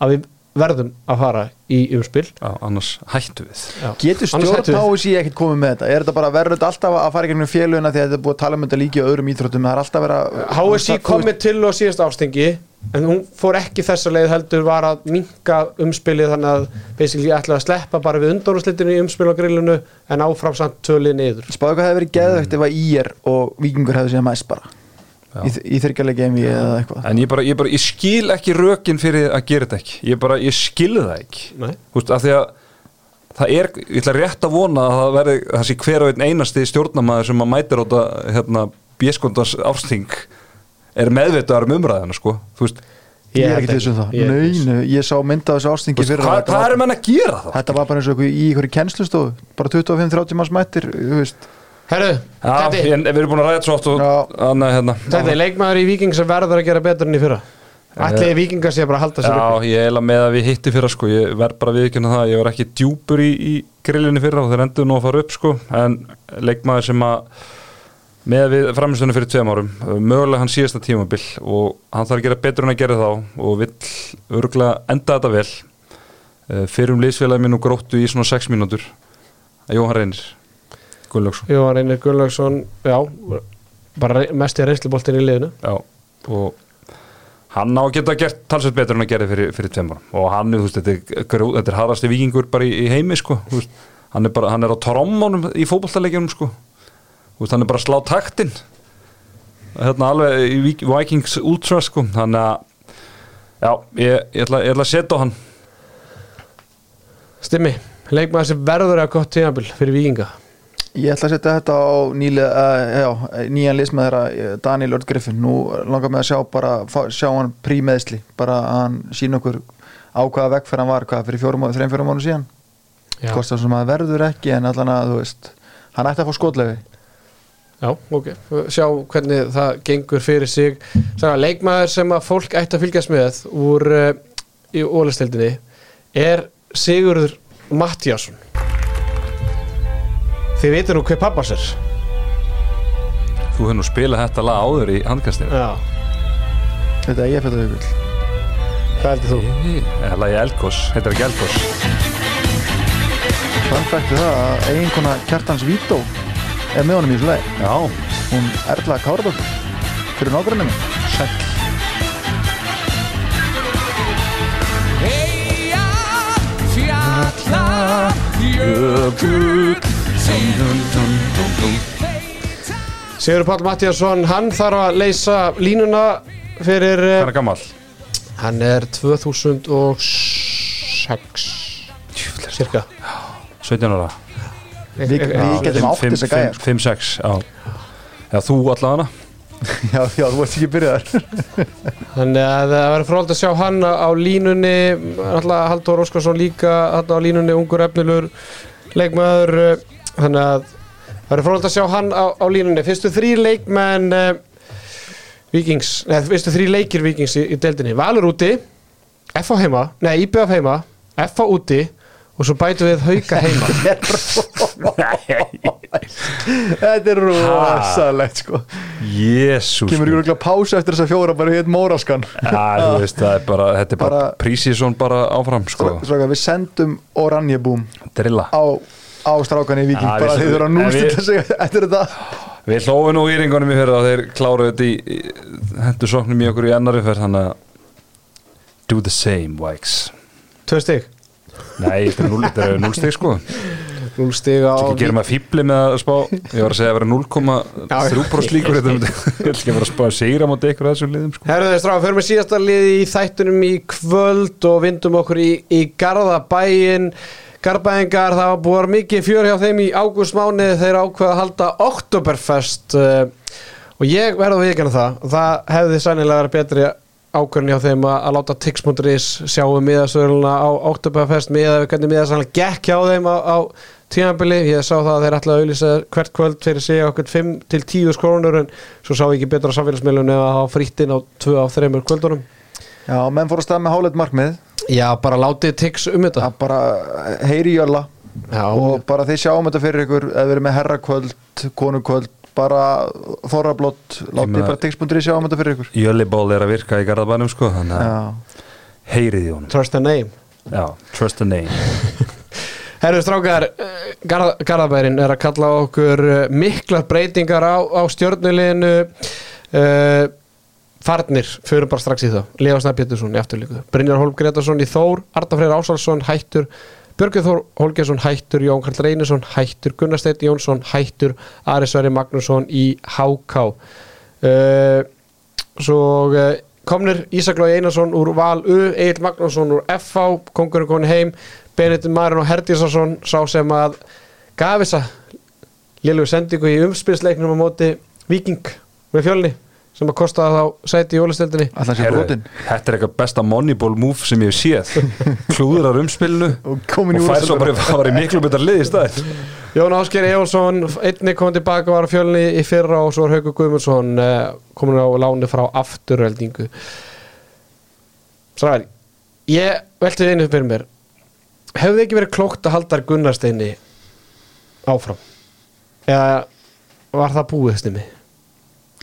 að við verðum að fara í umspil Já, annars hættu við. Getur Annars stjórn við. HSI ekkert komið með þetta? Er þetta bara verður þetta alltaf að fara í gegnum félugina því að þetta er búið að tala um þetta líki í öðrum íþróttum? Það er alltaf verið að HSI komið til og síðast ástingi en hún fór ekki þessa leið heldur var að minka umspilið þannig að basically ætlaði að sleppa bara við undanúrslitinu í umspil á grillinu en áfram samt tölið niður. Spáðu hvað hefði verið geðvegt ef að IR og Víkingur hefði síðan mæst bara í, í þyrkjalegi MV eða eitthvað. En ég bara, ég bara, ég skil ekki rökin fyrir að gera þetta ekki. Ég bara, ég skil það ekki. Nei. Þú veist, af því að það er, ég ætla rétt að vona að það verði, það sé hver og einn einasti stjórnamaður sem að mætir á þetta, hérna, bjeskondans ásting er meðvitaðar um umræðina, sko. Þú veist, Ég er held ekki. þessum það. Ég er nei, ég sá mynda þessu ástingi fyrir hvað, hvað er menn að gera það? Þetta var bara eins og í einhverju kennslustofu bara 25-30 manns mættir þú veist. Herru, Já, en við erum búin að ræða oft og Já. annað, hérna. Tetti, leikmaður í Viking sem verður að gera betur enn í fyrra. Ætliði Vikingar sé bara að halda sér Já, uppi? ég eila með að við hitti fyrra sko, ég verð bara viðkynna það, ég var ekki djúpur í, í grillinni fyrra og þeir endur nú að fara upp sko, en leikmaður sem að með við framistunum fyrir tveim árum, mögulega hann síðasta tímabil og hann þarf að gera betur en að gera þá og vill örgulega enda þetta vel. Eh, fyrrum liðsfélagi minn og gróttu í svona 6 mínútur. Jóhann Reynir Gunnlaugsson. Jóhann Reynir Gunnlaugsson, já bara mest í reynsluboltin í liðinu. Já, og hann á að geta gert talsveit betur en að gera fyrir, fyrir tveim árum. Og hann, þú veist, þetta er, er harðasti vikingur bara í, í heimi, sko veist, hann er bara, hann er á trommónum í fótballtaleikjunum, sko. Veist, hann er bara að slá taktin hérna alveg í Vik- Vikings Ultra, sko, þannig að já, ég, ég, ætla, ég ætla að setja á hann. Stimmi, leikmaður sem verður að gott tímabil fyrir Vikinga Ég ætla að setja þetta á nýlega, uh, já, nýjan lismæður Daniel Örd Griffin, nú langar mig að sjá bara, sjá hann prímeðsli bara að hann sína okkur á hvaða vegferð hann var, hvað fyrir fjórum, þreim fjórum mánu síðan. Hvort það sem að verður ekki en allan að þú veist, hann ætti að fá skotlegu já ok, sjá hvernig það gengur fyrir sig. Saga, leikmaður sem að fólk ætti að fylgjast með úr uh, í ólistildinni er Sigurður Mattíasson Þið veitir nú hver pappars er þú hefur nú spilað þetta lag áður í handkastinu. Já, þetta er ég fyrir það hugul hvað heldur þú? eða lagi Elgos, heitir ekki Elgos Þann fætti það að eiginkona Kjartans Vító er með honum í þessu leið já, hún Erla Káradóttir. Fyrir nágrunni minn? Sæll Sigurður Páll Mattíasson, hann þarf að leysa línuna fyrir hann uh, er gammal Hann er 2006 Cirka. 17 ára. Við, getum átt þess að gæja sko. 5-6, já. Já, þú allavega? Já, já, þú varst ekki byrjaðar Þannig að það verður fróld að sjá hann á línunni alltaf Halldór Óskarsson líka hann á línunni, ungur efnilur leikmaður uh, þannig að það verður fróld að sjá hann á, á línunni. Fyrstu þrý leikmenn uh, Víkings, neða fyrstu þrý leikir Víkings í, í deildinni, Valur úti FH heima, nei IBF heima FH úti og svo bætu við Hauka heima. Þetta er rosalegt. Sko. Jésús kemur ykkur ekki pása eftir þess að fjóra bara hitt móraskan. Já, þú veist, það er bara, þetta er bara, Bara- prísísson bara áfram, sko. Strákar, við sendum Oranje Boom Drilla. á, á strákan í Viking bara við- þeir þurfa að nústilla við- sig eftir þetta. Við hlófum nú íringunum í fyrir að þeir kláruðu þetta í, í hendur sóknum í okkur í annari fyrir þannig að do the same, Vikes Tvö stig, Nei, þetta er núl- þetta er 0 stig, sko. 0 stig á Ekki gera maður fýbli með að spá Ég var að segja að vera 0,3% líkur Ég ætla ekki að vera að spá að segra mátti ykkur að þessum liðum, sko. Herðu þess ráð, fyrir með síðasta liði í þættunum í kvöld og vindum okkur í, í Garðabæin Garðabæingar, það var búið mikið fjör hjá þeim í ágústmáni þeir ákveða að halda Oktoberfest uh, og ég verði að viðkjanna það. Og það hefði sannilega verið betri ákvörðin hjá þeim að, að láta tix.is sjáum miðasöðurluna á Oktoberfest miða við hvernig miðasöðurluna gekk hjá þeim á, á tímabili, ég sá það að þeir ætla að auðlýsa hvert kvöld fyrir sig okkur 5 til 10 skrónur en svo sá ég ekki betra samfélagsmiðlunum ef að hafa frítt inn á 2 af 3 kvöldunum. Já, menn fór að stað með háleit markmið Já, bara látið tix um þetta. Að bara heyri jölla Já, og bara þið sjáum þetta fyrir ykkur eða við erum með herrakvöld, konukvöld bara þorrablott látið bara tix.ri sjáum þetta fyrir ykkur. Jölliból er að virka í Garðabænum, sko Þannig að já, heyrið í honum. Trust the name. Já, trust the name. Herru strákar, eh, Garð, Garðabærin er að kalla á okkur eh, miklar breytingar á, á stjórnuleginu uh, Farnir, förum bara strax í það. Lefa Snæð Pétursson í afturlíku. Brynjar Holm Gretarsson í Þór, Arda Freyr Ásalsson hættur, Björgur Þór Holgersson hættur, Jón Karl Reynisson hættur Gunnar Steinn Jónsson hættur Ari Sverri Magnússon í HK uh, Svo uh, komnir Ísak Lói Einarsson úr Val U, Egil Magnússon úr FH kongurinn koni heim Benedikt Marin og Herdísarsson sá sem að gaf þessa lélögu sendingu í umspilsleiknum á móti Viking með fjölni sem að kosta þá sæti í brotin Þetta er eitthvað besta moneyball move sem ég hef séð. Klúðurar umspilinu Og og fær svo bara að var í miklu betur lið í stað Jón Ásker Ejólfsson einni kom tilbaka var á fjölni í fyrra og svo er Haukur Guðmundsson uh, komin á láni frá afturöldingu Stráðar ég velti einu fyrir mér. Hefði ekki verið klókt að halda Gunnarsteini áfram? Eða var það búið stimmi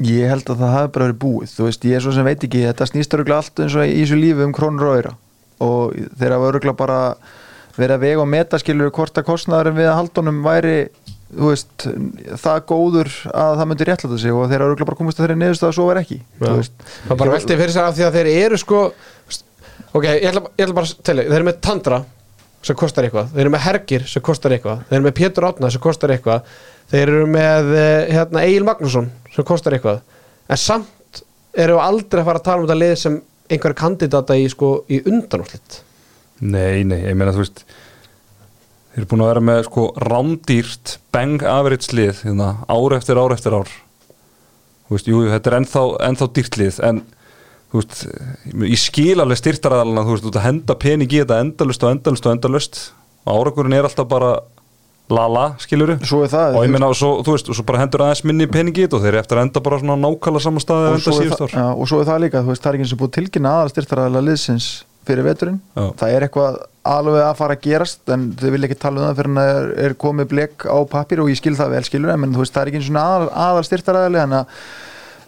Ég held að það hafi bara verið búið. Þú veist, ég er svo sem veit ekki Þetta snýst öruglega allt eins og í þessu lífi um krónur og öyra og þeir hafa öruglega bara verið að vega og meta skilur hvort að kostnaðurinn við að haldunum væri þú veist, það góður að það myndi réttlæta sig og þeir hafa öruglega bara komist að þeirri niðurst að svo verið ekki. Veist, það bara velti fyrir sér af því að þeir eru sko ok, ég ætla, ég ætla bara að telja þeir eru með Tandra sem kostar eitthvað. Þeir eru með Hergir sem kostar eitthvað. Þeir eru með Pétur Átna sem kostar eitthvað. Þeir eru með eh, hérna, Egil Magnússon sem kostar eitthvað. En samt eru við aldrei að fara að tala um þetta lið sem einhverja kandidata í, sko, í undanúslit Nei, nei, ég meina þú veist Þeir eru búin að vera með sko rándýrt bang average lið hérna, ár eftir ár eftir ár. Þú veist, jú, þetta er ennþá, ennþá dýrt lið en veist, ég skil alveg styrtaraðalina, þú veist, þú að henda pening í þetta endalust og endalust og endalust og árangurinn er alltaf bara la-la, er það og ég svo, þú veist, og svo bara hendur aðeins minni pening í þetta og þeir eru eftir að enda bara svona nákvæmlega saman staði og, að já, og svo er það líka, þú veist, það er ekki eins og búið tilkynna aðal styrtaræðilega liðsins fyrir veturinn. Já. það er eitthvað alveg að fara að gerast en þau vil ekki tala um það fyrir en það er, komið blek á pappir og ég skil það vel skilur en þú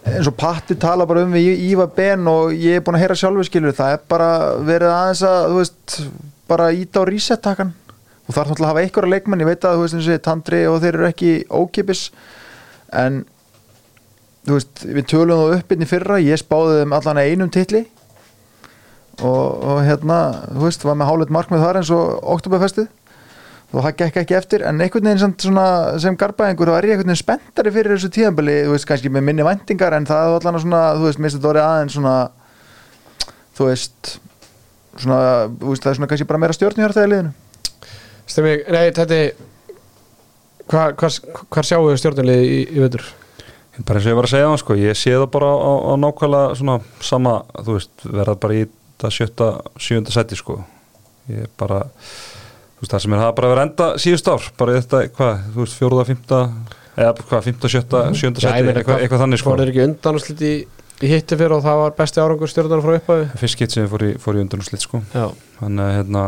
eins og og Patti tala bara um við Íva Ben og ég er búin að heyra sjálfur skilur það er bara verið aðeins að þú veist, bara íta á reset-takan og það er náttúrulega að hafa einhverja leikmenn ég veit að þú veist eins og Tandri og þeir eru ekki ókipis en þú veist, við tölum það upp inn í fyrra, ég spáði þeim allan einum titli og, og hérna, þú veist, var með hálfleitt markmið þar eins og oktoberfestið og það gekk ekki eftir, en einhvern veginn svona, sem garbaðingur, þá er ég einhvern veginn spenntari fyrir þessu tíðanbili, þú veist, kannski með minni væntingar en það er allan svona, þú veist, minnst þetta orðið aðeins svona þú veist svona, þú veist, það er svona kannski bara meira stjórnihjörta í liðinu Stemmi, nei, þetta hvað hva, hva sjáu við stjórnulið í, í vetur? bara eins og ég var að segja það sko, ég sé það bara á, á nákvæmlega svona sama, þú veist, verða bara í það sjötta, sjönda seti sko ég bara veist, það sem er það bara vera enda síðust ár bara þetta, hvað, þú veist, fjóruða, fymta eða hvað, fymta, sjötta, sjönda Já, ég seti eitthvað, eitthvað þannig sko. Fóruður ekki undanúslit í, í hitti fyrir og það var besti árangur stjórnar frá upphæðu fyrst skitt sem fór í, fór í undanúslit sko. Já, þannig að hérna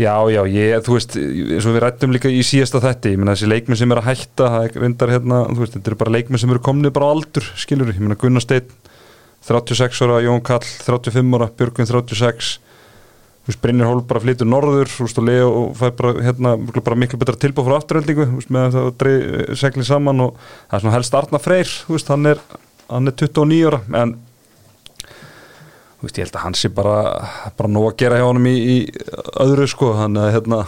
já, já, ég, þú veist, eins og við rættum líka í síðasta þetti, ég meina þessi leikmenn sem er að hætta það er reyndar hérna, þú veist, þetta eru bara leikmenn sem eru komnið bara á aldur, skilur, ég meina Gunnar Steinn 36 ára, Jón Kall 35 ára, Björgvin 36 þú veist, Brynjar Hól bara flytur norður, veist, og Leo og fær bara hérna, bara miklu betra tilbúð frá afturöldingu, með það dreif segli saman og það er svona helst Arna Freyr, veist, hann er hann er 29 ára, en veist, ég held að hann sé bara bara nóg að gera hjá honum í, í öðru sko, þannig að hérna,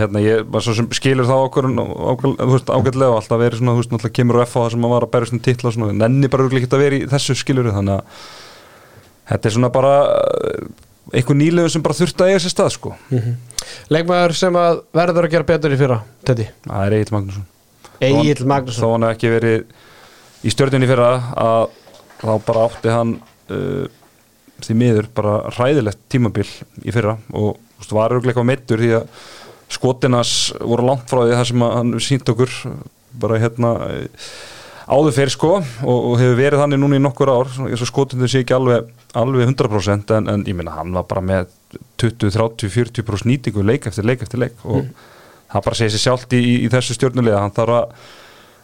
hérna, ég sem skilur það okkur ágætlega og alltaf verið svona, náttúrulega kemur F á það sem að var að berja svona titla og nenni bara ekki að vera í þessu skilur þannig að þetta er svona bara einhver nýlegu sem bara þurft að eiga sér stað sko. Leikmaður sem að verður að gera betur í fyrra Teddy, það er Egil Magnússon. Egil þó Magnússon. hann hef ekki verið í stjórninni fyrra að þá bara átti hann uh, því miður bara ræðilegt tímabil í fyrra. Og veist, var örgleika meittur því að skotinas voru langt frá því það sem hann sínt okkur bara hérna áður fyrir sko og, og hefur verið þannig núna í nokkur ár eins og skotinu sé ekki alveg, alveg 100% en, en ég minna hann var bara með 20, 30, 40% nýtingu leik eftir leik eftir leik og það bara segir sér sjálft í, í, í þessu stjórnulega hann þarf að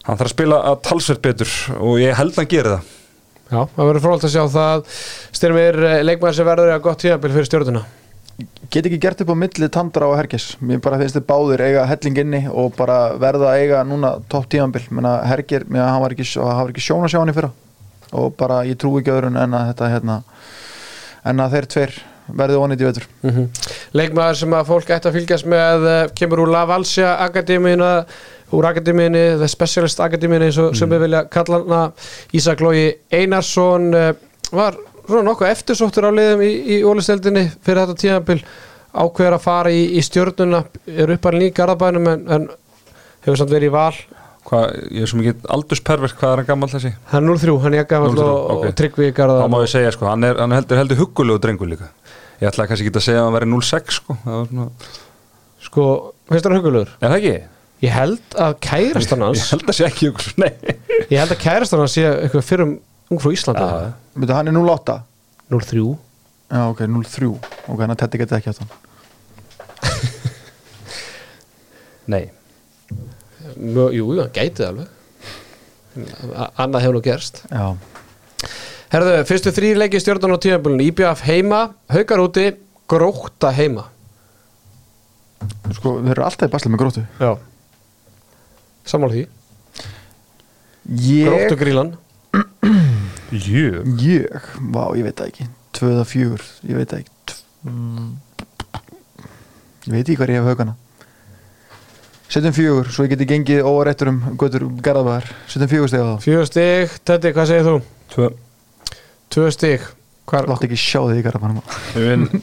hann þarf að spila að talsvert betur og ég held að hann geri það. Já, það verður frólægt að sjá það. Styrmir leikmaður sem verður að gott tíðanbíl fyrir stjórnuna get ekki gert upp á milli Tandra og Hergis mér bara finnst þið báðir eiga helling inni og bara verða að eiga núna topp tímanbil menna Hergir, hann var ekki, ekki sjón að sjá hann í fyrra. Og bara ég trú ekki öðrun en að þetta hérna en að þeir tveir verði onið í vetur. Mhm. Leikmaður sem að fólk ætti að fylgjast með eh, kemur úr La Valsia Akademíuna úr Akademíunni, The Specialist Akademíunni eins og sem við vilja kalla hana. Ísak Lógi Einarsson eh, var svona nokkuð eftirsóttur á liðum í, í ólisteldinni fyrir þetta tíðanbíl ákveður að fara í, í stjörnuna er uppalinn í Garðabænum en, en hefur samt verið í val Hvað, ég er svo mikið aldursperverk, hvað er hann gammal þessi? hann er 0-3, hann er gammal 0-3, og, ok. og tryggvi í þá má Garðabænum ég segja sko, hann er, hann heldur, heldur huggulegu drengur líka ég ætlaði kannski ekki að segja að hann væri 0-6 sko, sko, finnst hann hugulegur? er það ekki? Ég held að kærastan hans ég held að sé ekki ykkur, nei ég held að kærastan hans sé eitthvað fyrir um ungfrú Íslandi Já. Veitu, hann er 0-8 0-3 já ok, 0-3 ok, hann að Teddy geti ekki átt hann. Nei, Mjö, Jú, hann gæti það alveg. A- Annað hefur nú gerst. Já, Herðu, fyrstu þrý leiki stjórnan á tímabölun IBF heima, haukar úti gróta heima. Sko, þeir eru alltaf í basli með grótu Já. Sammála því, ég, grótu jú ég, vá, ég veit það ekki. 2-4, ég veit það ekki. Mm, ég veit ekki hvað ég hef haugana? Setjum fjögur, svo ég geti gengið óarættur um götur garðabæðar, setjum fjögur steg á það Fjögur stig, Teddy, hvað segir þú? tvö, Tvö Hvar látt ekki sjá þig í garðabæðanum vinn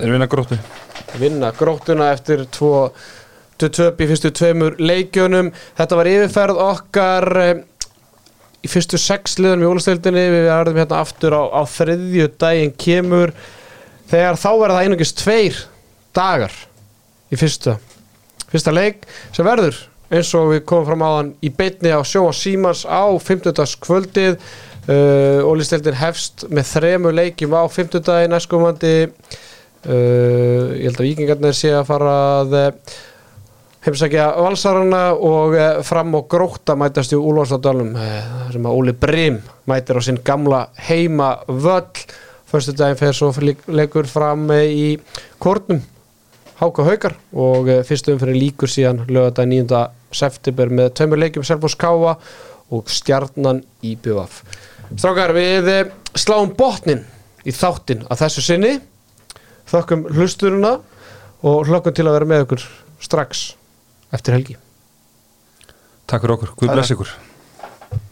er vinna gróttu. Vinna grótuna eftir tvo töp í fyrstu tveimur leikjunum. Þetta var yfirferð okkar eh, í fyrstu sex liðum í ólisteildinni við verðum hérna aftur á, á þriðju daginn kemur þegar þá verða það einungis tveir dagar í fyrsta fyrsta leik sem verður eins og við komum fram á hann í beinni á sjó og símans á 50. kvöldið uh, ólisteildin hefst með þremu leikjum á 50. daginn næstkomandi uh, ég held að vikingarnir sé að fara að uh, heimsækja valsarana og uh, fram og gróta mætast í Úlfarsadalum uh, sem að Óli Brim mætir á sinn gamla heima völl fyrstu daginn fer svo leikur fram uh, í Kornum Háka Haukar og fyrstu umfyrir líkur síðan lögadag 9. september með tveimur leikjum Selfos Káa og Stjarnan í BVF Strákar, við sláum botnin í þáttin að þessu sinni. Þökkum hlusturuna og hlökkum til að vera með ykkur strax eftir helgi. Takk fyrir okkur, Guð bless ykkur